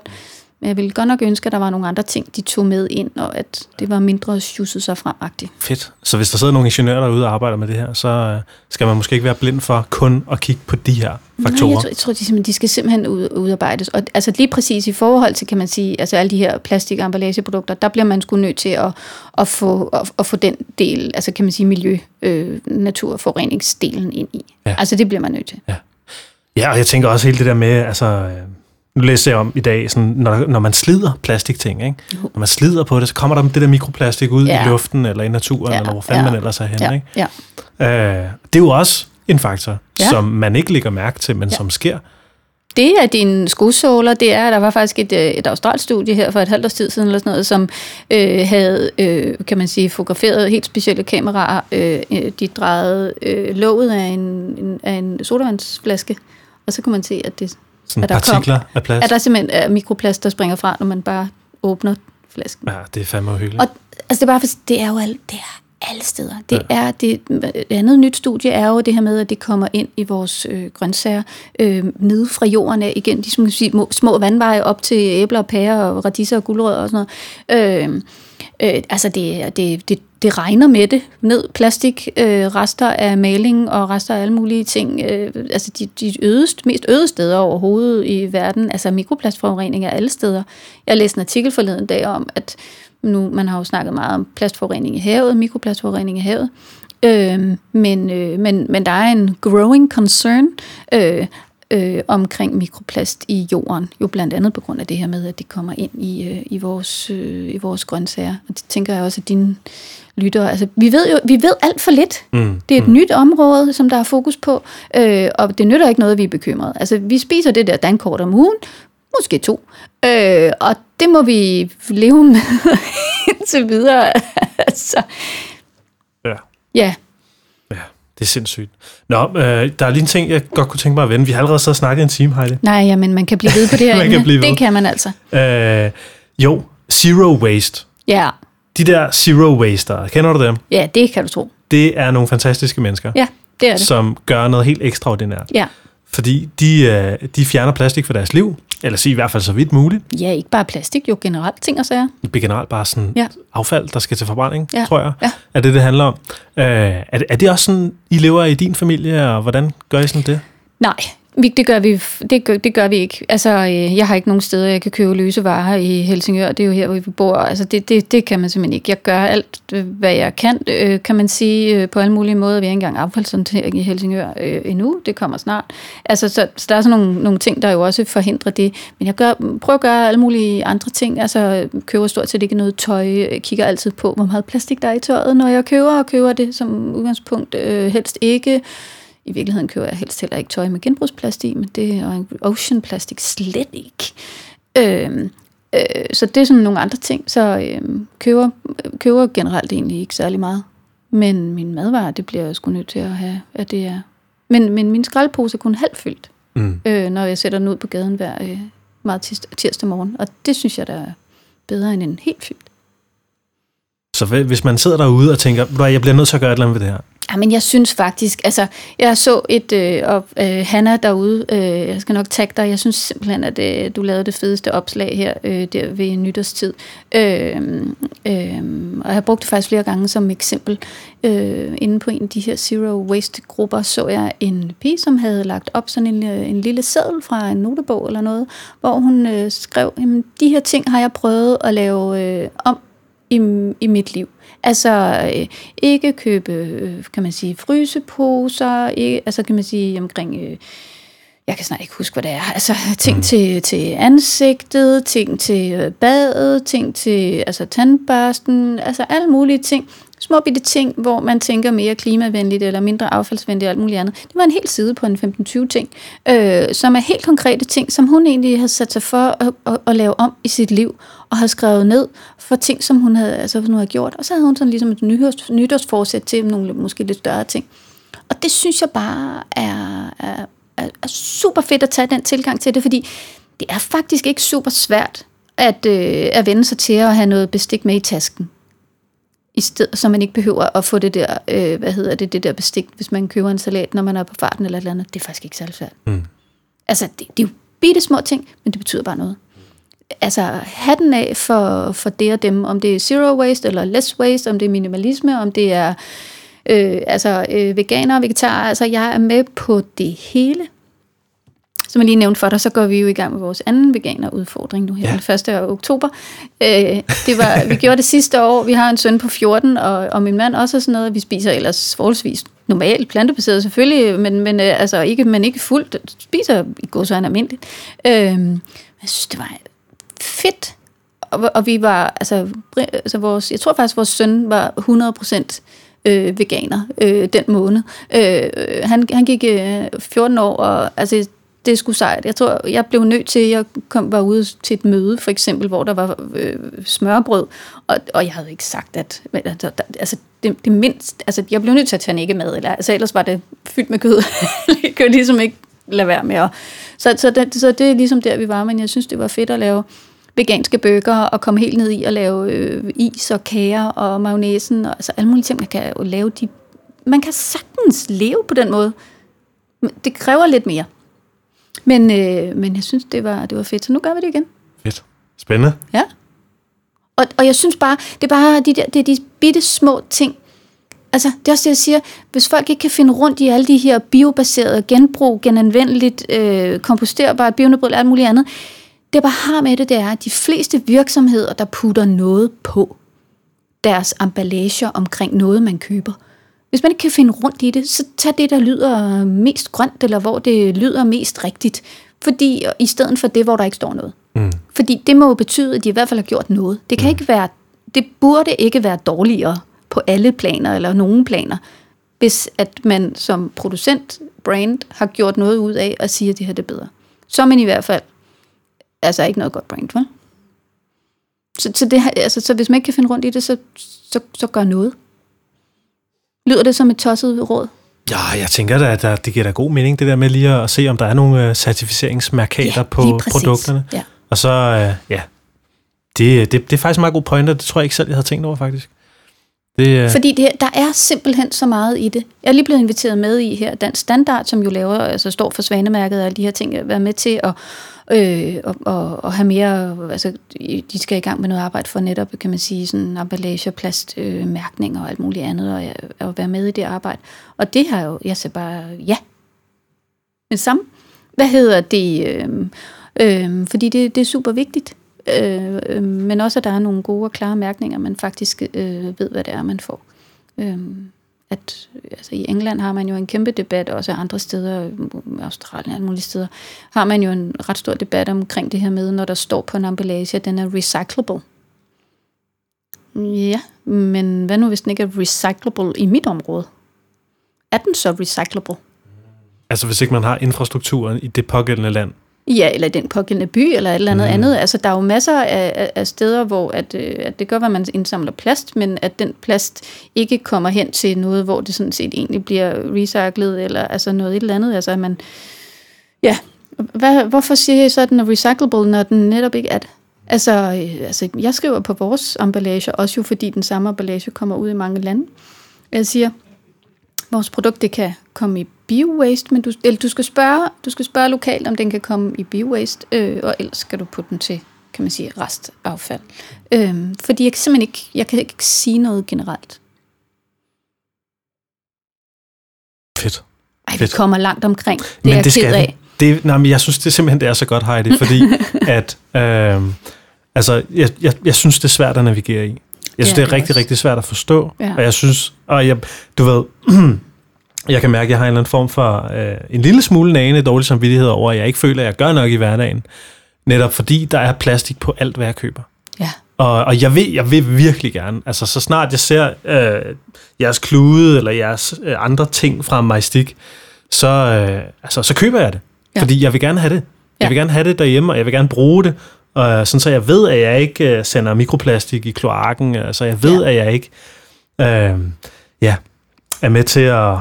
Men jeg ville godt nok ønske, at der var nogle andre ting, de tog med ind, og at det var mindre sjusset sig fremagtigt. Fedt. Så hvis der sidder nogle ingeniører derude og arbejder med det her, så øh, skal man måske ikke være blind for kun at kigge på de her faktorer? Nej, jeg tror, jeg tror de, de skal simpelthen ud, udarbejdes. Og altså lige præcis i forhold til, kan man sige, altså alle de her plastik- og emballageprodukter, der bliver man sgu nødt til at, at, få, at, at få den del, altså kan man sige miljø, øh, naturforureningsdelen ind i. Ja. Altså det bliver man nødt til. Ja. Ja, og jeg tænker også helt det der med, altså... Øh, nu læser jeg om i dag, sådan, når, når man slider plastikting, ikke? når man slider på det, så kommer der det der mikroplastik ud ja. i luften, eller i naturen, ja. eller hvor fanden ja. man ellers er henne. Ja. Ikke? Ja. Øh, det er jo også en faktor, ja. som man ikke lægger mærke til, men ja. som sker. Det er dine skosåler. Det er, der var faktisk et, øh, et australsk studie her for et halvt års tid siden, eller sådan noget, som øh, havde, øh, kan man sige, fotograferet helt specielle kameraer. Øh, øh de drejede øh, låget af en, en, af en sodavandsflaske, og så kunne man se, at det sådan at der partikler kom, af plast? At der simpelthen er mikroplast, der springer fra, når man bare åbner flasken. Ja, det er fandme hyggeligt. Og altså, det er bare for, det er jo alt, det er alle steder. Det ja. er det, det andet nyt studie er jo det her med, at det kommer ind i vores øh, grøntsager øh, nede fra jorden af igen. De små, små vandveje op til æbler og pærer og radiser og guldrødder og sådan noget. Øh, øh, altså det, det, det, det regner med det ned. Plastik, øh, rester af maling og rester af alle mulige ting. Øh, altså de, de ødest, mest øde steder overhovedet i verden. Altså mikroplastforurening er alle steder. Jeg læste en artikel forleden dag om, at nu, man har jo snakket meget om plastforurening i havet, mikroplastforurening i havet. Øh, men, øh, men, men der er en growing concern øh, øh, omkring mikroplast i jorden. Jo blandt andet på grund af det her med, at det kommer ind i, øh, i, vores, øh, i vores grøntsager. Og det tænker jeg også, at dine lyttere... Altså, vi ved jo vi ved alt for lidt. Mm, det er et mm. nyt område, som der er fokus på, øh, og det nytter ikke noget, vi er bekymrede. Altså, vi spiser det der dankort om ugen, måske to. Øh, og det må vi leve med [LAUGHS] indtil videre. altså, ja. Ja. Ja, det er sindssygt. Nå, øh, der er lige en ting, jeg godt kunne tænke mig at vende. Vi har allerede så snakket en time, Heidi. Nej, ja, men man kan blive ved på det her [LAUGHS] man kan blive ved. Det kan man altså. Øh, jo, zero waste. Ja. De der zero waster, kender du dem? Ja, det kan du tro. Det er nogle fantastiske mennesker. Ja, det er det. Som gør noget helt ekstraordinært. Ja. Fordi de, øh, de fjerner plastik fra deres liv, eller sige i hvert fald så vidt muligt. Ja, ikke bare plastik, jo generelt ting og sager. Det er generelt bare sådan ja. affald, der skal til forbrænding, ja. tror jeg, ja. er det, det handler om. Øh, er, det, er det også sådan, I lever i din familie, og hvordan gør I sådan det? Nej, det gør vi, det gør, det gør vi ikke. Altså, øh, jeg har ikke nogen steder, jeg kan købe løse varer i Helsingør. Det er jo her, hvor vi bor. Altså, det, det, det kan man simpelthen ikke. Jeg gør alt, øh, hvad jeg kan, øh, kan man sige, øh, på alle mulige måder. Vi har ikke engang affaldshåndtering i Helsingør øh, endnu. Det kommer snart. Altså, så, så der er sådan nogle, nogle ting, der jo også forhindrer det. Men jeg gør, prøver at gøre alle mulige andre ting. Altså, køber stort set ikke noget tøj. Jeg kigger altid på, hvor meget plastik der er i tøjet, når jeg køber, og køber det som udgangspunkt helst ikke. I virkeligheden køber jeg helst heller ikke tøj med genbrugsplast i, men det er ocean plastik slet ikke. Øh, øh, så det er sådan nogle andre ting. Så øh, køber, køber generelt egentlig ikke særlig meget. Men min madvarer, det bliver jeg sgu nødt til at have, at det er. Men, men min skraldpose er kun halvt fyldt, mm. øh, når jeg sætter den ud på gaden hver øh, meget tirsdag, tirsdag morgen. Og det synes jeg, der er bedre end en helt fyldt. Så hvis man sidder derude og tænker, jeg bliver nødt til at gøre et eller andet ved det her, Jamen, jeg synes faktisk, altså, jeg så et, øh, og øh, Hanna derude, øh, jeg skal nok tagge dig, jeg synes simpelthen, at øh, du lavede det fedeste opslag her, øh, der ved nytårstid. Øh, øh, og jeg har brugt det faktisk flere gange som eksempel. Øh, inde på en af de her Zero Waste-grupper så jeg en pige, som havde lagt op sådan en, øh, en lille seddel fra en notebog eller noget, hvor hun øh, skrev, jamen, de her ting har jeg prøvet at lave øh, om i, i mit liv. Altså øh, ikke købe, øh, kan man sige, fryseposer, ikke, altså kan man sige omkring... Øh, jeg kan snart ikke huske, hvad det er. Altså ting mm. til, til ansigtet, ting til øh, badet, ting til altså, tandbørsten, altså alle mulige ting. Små bitte ting, hvor man tænker mere klimavenligt eller mindre affaldsvenligt og alt muligt andet. Det var en hel side på en 15-20 ting, øh, som er helt konkrete ting, som hun egentlig har sat sig for at, at, at lave om i sit liv og har skrevet ned for ting, som hun havde, altså, hun havde gjort. Og så havde hun sådan ligesom et nytårs, nytårsforsæt til nogle måske lidt større ting. Og det synes jeg bare er, er, er, er super fedt at tage den tilgang til det, fordi det er faktisk ikke super svært at, øh, at vende sig til at have noget bestik med i tasken. I stedet, så man ikke behøver at få det der, øh, hvad hedder det, det der bestik, hvis man køber en salat, når man er på farten eller et eller andet. Det er faktisk ikke særlig svært. Mm. Altså, det, det er jo bitte små ting, men det betyder bare noget. Altså, hatten af for, for det og dem, om det er zero waste eller less waste, om det er minimalisme, om det er øh, altså, øh, veganer og vegetarer. Altså, jeg er med på det hele. Som jeg lige nævnte for dig, så går vi jo i gang med vores anden veganer-udfordring nu her ja. den 1. oktober. Øh, det var, vi gjorde det sidste år. Vi har en søn på 14, og, og min mand også og sådan noget. Vi spiser ellers forholdsvis normalt, plantebaseret selvfølgelig, men, men, øh, altså ikke, men ikke fuldt. Spiser i går så almindeligt. Øh, jeg synes, det var fedt. Og, og vi var, altså, altså vores, jeg tror faktisk, vores søn var 100 procent øh, veganer øh, den måned. Øh, han, han gik øh, 14 år, og altså, det skulle sejt. Jeg tror, jeg blev nødt til, jeg kom, var ude til et møde, for eksempel, hvor der var øh, smørbrød, og, og jeg havde ikke sagt, at altså, altså det, det mindst, altså jeg blev nødt til at tage ikke med, eller, altså ellers var det fyldt med kød. [LAUGHS] jeg kunne ligesom ikke lade være med Og, så, så, det, så det er ligesom der, vi var, men jeg synes, det var fedt at lave veganske bøger og komme helt ned i at lave øh, is og kager og mayonnaisen og altså alle mulige ting, man kan jo lave. De, man kan sagtens leve på den måde. Det kræver lidt mere. Men, øh, men jeg synes, det var, det var fedt, så nu gør vi det igen. Fedt. Spændende. Ja. Og, og jeg synes bare, det er bare de, der, det er de bitte små ting. Altså, det er også det, jeg siger. Hvis folk ikke kan finde rundt i alle de her biobaserede genbrug, genanvendeligt, øh, komposterbart, bionedbryd og alt muligt andet, det bare har med det, det er, at de fleste virksomheder, der putter noget på deres emballager omkring noget, man køber, hvis man ikke kan finde rundt i det, så tag det, der lyder mest grønt, eller hvor det lyder mest rigtigt. Fordi, i stedet for det, hvor der ikke står noget. Mm. Fordi det må jo betyde, at de i hvert fald har gjort noget. Det kan mm. ikke være, det burde ikke være dårligere på alle planer, eller nogen planer, hvis at man som producent, brand, har gjort noget ud af at sige, at det her det er bedre. Så er man i hvert fald altså ikke noget godt brand, vel? Så, så, det, altså, så hvis man ikke kan finde rundt i det, så, så, så gør noget. Lyder det som et tosset råd? Ja, jeg tænker at der, det giver da god mening, det der med lige at se, om der er nogle uh, certificeringsmarkader ja, på produkterne. Ja. Og så, uh, ja, det, det, det er faktisk en meget god pointer. Det tror jeg ikke selv, jeg havde tænkt over, faktisk. Det, uh... Fordi det, der er simpelthen så meget i det. Jeg er lige blevet inviteret med i her Dansk Standard, som jo laver, altså står for Svanemærket og alle de her ting, at være med til at øh, og, og, og have mere, altså de skal i gang med noget arbejde for netop, kan man sige, sådan emballage, plastmærkning øh, og alt muligt andet, og, og være med i det arbejde. Og det har jo, jeg siger bare, ja. Men samme. Hvad hedder det? Øh, øh, fordi det, det er super vigtigt. Øh, øh, men også, at der er nogle gode og klare mærkninger, man faktisk øh, ved, hvad det er, man får. Øh, at altså i England har man jo en kæmpe debat, også andre steder, øh, Australien og alle mulige steder, har man jo en ret stor debat omkring det her med, når der står på en emballage, at den er recyclable. Ja, men hvad nu, hvis den ikke er recyclable i mit område? Er den så recyclable? Altså hvis ikke man har infrastrukturen i det pågældende land? Ja, eller den pågældende by, eller et eller andet mm. andet. Altså, der er jo masser af, af steder, hvor at, øh, at det gør, at man indsamler plast, men at den plast ikke kommer hen til noget, hvor det sådan set egentlig bliver recyclet, eller altså noget et eller andet. Altså, at man, ja, hvad, hvorfor siger jeg så, at den er recyclable, når den netop ikke er det? Altså, øh, altså, jeg skriver på vores emballage, også jo fordi den samme emballage kommer ud i mange lande. Jeg siger, vores produkt det kan komme i bio-waste, men du, eller du, skal spørge, du skal spørge lokalt, om den kan komme i bio-waste, øh, og ellers skal du putte den til, kan man sige, restaffald. Øh, fordi jeg kan simpelthen ikke, jeg kan ikke sige noget generelt. Fedt. Ej, vi kommer langt omkring. Det men er det skal af. Det, nej, men jeg synes det simpelthen, det er så godt, Heidi, fordi [LAUGHS] at, øh, altså, jeg, jeg, jeg synes, det er svært at navigere i. Jeg synes, ja, det er rigtig, også. rigtig svært at forstå. Ja. Og jeg synes, og jeg, du ved, [CLEARS THROAT] jeg kan mærke, at jeg har en eller anden form for øh, en lille smule nane dårlig samvittighed over, at jeg ikke føler, at jeg gør nok i hverdagen. Netop fordi der er plastik på alt, hvad jeg køber. Ja. Og, og jeg, vil, jeg vil virkelig gerne, altså så snart jeg ser øh, jeres klude eller jeres øh, andre ting fra MyStick, så, øh, altså, så køber jeg det. Ja. Fordi jeg vil gerne have det. Jeg vil gerne have det derhjemme, og jeg vil gerne bruge det. Og sådan så jeg ved, at jeg ikke øh, sender mikroplastik i kloakken, så altså jeg ved, ja. at jeg ikke øh, ja, er med til at,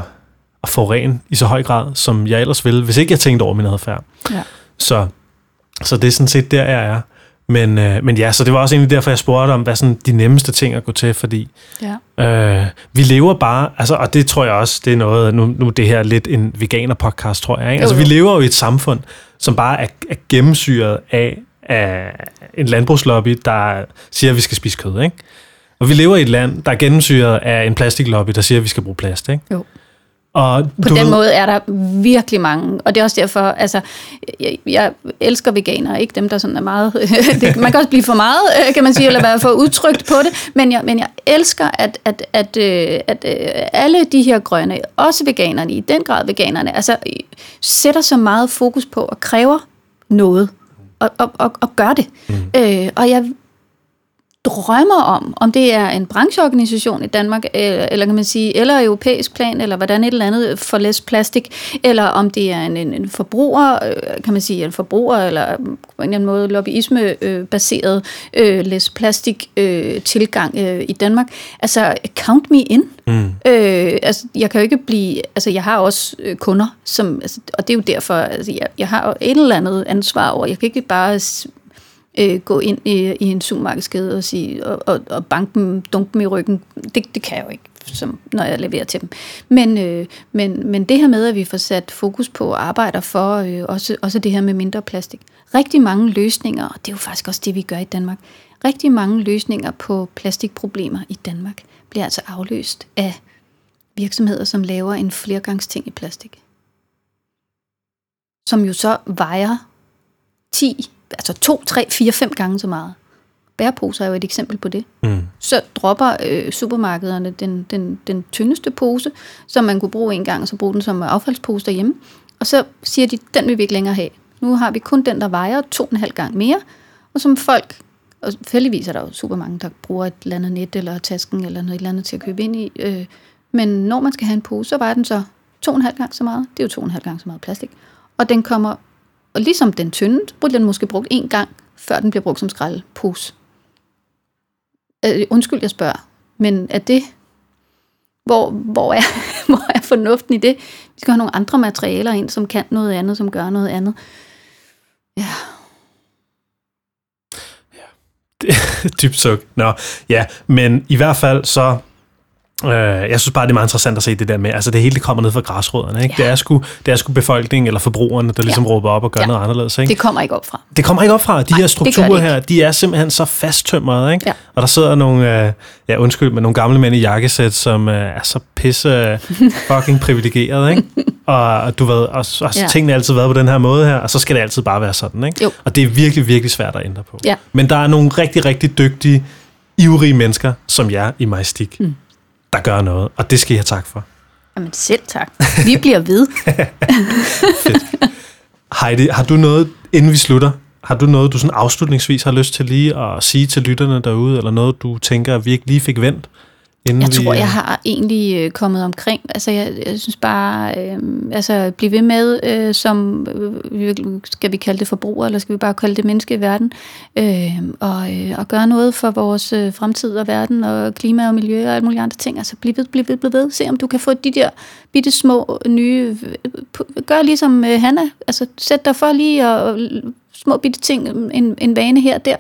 at forurene i så høj grad, som jeg ellers ville, hvis ikke jeg tænkte over min adfærd. Ja. Så, så det er sådan set der, jeg er. Men, øh, men ja, så det var også egentlig derfor, jeg spurgte om, hvad sådan de nemmeste ting at gå til, fordi ja. øh, vi lever bare, altså, og det tror jeg også, det er noget, nu, nu er det her lidt en veganer-podcast, tror jeg. Ikke? Altså, vi lever jo i et samfund, som bare er, er gennemsyret af, af en landbrugslobby, der siger, at vi skal spise kød, ikke? Og vi lever i et land, der er gennemsyret af en plastiklobby, der siger, at vi skal bruge plast, ikke? Jo. Og På du den ved, måde er der virkelig mange, og det er også derfor, altså, jeg, jeg elsker veganere, ikke dem, der sådan er meget, [LAUGHS] det, man kan også blive for meget, øh, kan man sige, eller være for udtrykt på det, men jeg, men jeg elsker, at, at, at, øh, at, at alle de her grønne, også veganerne, i den grad veganerne, altså sætter så meget fokus på og kræver noget, og, og, og, og gør det. Mm. Øh, og jeg drømmer om, om det er en brancheorganisation i Danmark, eller, eller kan man sige, eller europæisk plan, eller hvordan et eller andet for less plastik, eller om det er en, en, en forbruger, øh, kan man sige, en forbruger, eller på en eller anden måde lobbyisme-baseret øh, less plastik øh, tilgang øh, i Danmark. Altså, count me in. Mm. Øh, altså, jeg kan jo ikke blive, altså jeg har også øh, kunder, som, altså, og det er jo derfor, altså, jeg, jeg har jo et eller andet ansvar over, jeg kan ikke bare øh, gå ind i, i en supermarkedskæde og, sige, og, og, og banke dem, dunke dem i ryggen. Det, det kan jeg jo ikke, som, når jeg leverer til dem. Men, øh, men, men det her med, at vi får sat fokus på og arbejder for øh, også, også det her med mindre plastik. Rigtig mange løsninger, og det er jo faktisk også det, vi gør i Danmark, rigtig mange løsninger på plastikproblemer i Danmark bliver altså afløst af virksomheder, som laver en flergangsting i plastik. Som jo så vejer 10 altså to, tre, fire, fem gange så meget. Bæreposer er jo et eksempel på det. Mm. Så dropper øh, supermarkederne den, den, den tyndeste pose, som man kunne bruge en gang, og så bruge den som affaldspose derhjemme. Og så siger de, den vil vi ikke længere have. Nu har vi kun den, der vejer to og en halv gang mere, og som folk, og heldigvis er der jo super mange, der bruger et eller andet net eller tasken eller noget eller andet til at købe ind i. Øh, men når man skal have en pose, så vejer den så to og en halv gang så meget. Det er jo to og en halv gang så meget plastik. Og den kommer og ligesom den tynde, så bliver den måske brugt en gang, før den bliver brugt som skraldepose. Øh, undskyld, jeg spørger, men er det, hvor, hvor, er, [LAUGHS] hvor er fornuften i det? Vi skal have nogle andre materialer ind, som kan noget andet, som gør noget andet. Ja. [LAUGHS] Dybt suk. Nå, ja, men i hvert fald så Øh, jeg synes bare, det er meget interessant at se det der med, altså det hele det kommer ned fra græsrødderne. Ikke? Ja. Det, er sgu, det er sgu befolkningen eller forbrugerne, der ligesom ja. råber op og gør ja. noget anderledes. Ikke? Det kommer ikke op fra. Det kommer ikke op fra. De Nej, her strukturer her, de er simpelthen så fasttømrede. Ikke? Ja. Og der sidder nogle, øh, ja undskyld, men nogle gamle mænd i jakkesæt, som øh, er så pisse [LAUGHS] fucking privilegeret. Ikke? [LAUGHS] og du ved, og, og ja. tingene har altid været på den her måde her, og så skal det altid bare være sådan. Ikke? Jo. Og det er virkelig, virkelig svært at ændre på. Ja. Men der er nogle rigtig, rigtig dygtige, ivrige mennesker, som jeg i Majstik. Mm der gør noget, og det skal jeg have tak for. Jamen selv tak. Vi bliver ved. [LAUGHS] Fedt. Heidi, har du noget, inden vi slutter, har du noget, du sådan afslutningsvis har lyst til lige at sige til lytterne derude, eller noget, du tænker, at vi ikke lige fik vendt? Inden jeg tror, vi, jeg har egentlig øh, kommet omkring. Altså, jeg, jeg synes bare, øh, altså, blive ved med, øh, som, øh, skal vi kalde det forbruger, eller skal vi bare kalde det menneske i verden, øh, og, øh, og gøre noget for vores øh, fremtid og verden, og klima og miljø og alle mulige andre ting. Altså, bliv ved, bliv ved, bliv ved. Se, om du kan få de der bitte små nye... Øh, gør ligesom øh, Hanna. Altså, sæt dig for lige og, og små bitte ting, en, en vane her og der.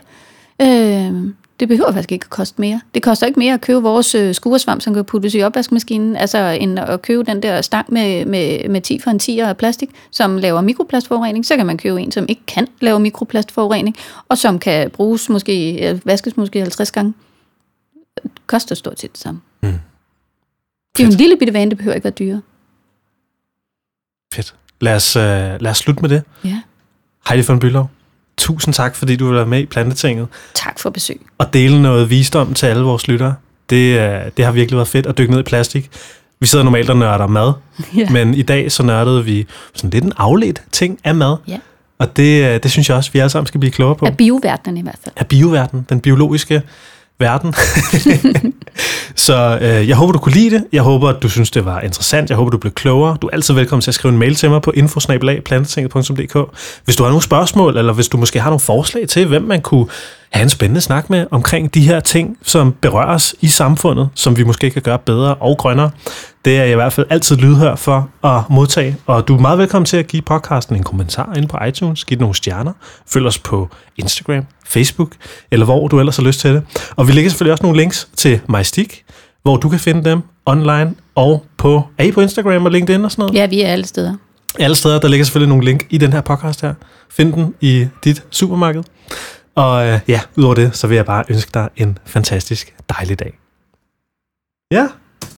Øh, det behøver faktisk ikke at koste mere. Det koster ikke mere at købe vores øh, skuresvamp, som kan puttes i opvaskemaskinen, altså end at købe den der stang med, med, med 10 for en 10 af plastik, som laver mikroplastforurening. Så kan man købe en, som ikke kan lave mikroplastforurening, og som kan bruges måske, øh, vaskes måske 50 gange. Det koster stort set det samme. Mm. Det er jo en lille bitte vane, det behøver ikke være dyre. Fedt. Lad os, uh, lad os slutte med det. Ja. Heidi von Bylov, tusind tak, fordi du vil være med i Plantetinget. Tak for besøg. Og dele noget visdom til alle vores lyttere. Det, det har virkelig været fedt at dykke ned i plastik. Vi sidder normalt og nørder mad, [LAUGHS] ja. men i dag så nørdede vi sådan lidt en afledt ting af mad. Ja. Og det, det synes jeg også, vi alle sammen skal blive klogere på. Af bioverdenen i hvert fald. Af bioverdenen, den biologiske verden. [LAUGHS] så øh, jeg håber, du kunne lide det. Jeg håber, at du synes, det var interessant. Jeg håber, du blev klogere. Du er altid velkommen til at skrive en mail til mig på infosnabelag.plantetinget.dk Hvis du har nogle spørgsmål, eller hvis du måske har nogle forslag til, hvem man kunne have en spændende snak med omkring de her ting, som berører os i samfundet, som vi måske kan gøre bedre og grønnere. Det er jeg i hvert fald altid lydhør for at modtage, og du er meget velkommen til at give podcasten en kommentar inde på iTunes, give den nogle stjerner, følg os på Instagram, Facebook, eller hvor du ellers har lyst til det. Og vi lægger selvfølgelig også nogle links til MyStick, hvor du kan finde dem online og på, er I på Instagram og LinkedIn og sådan noget? Ja, vi er alle steder. Alle steder, der ligger selvfølgelig nogle link i den her podcast her. Find den i dit supermarked. Og øh, ja, udover det, så vil jeg bare ønske dig en fantastisk dejlig dag. Ja,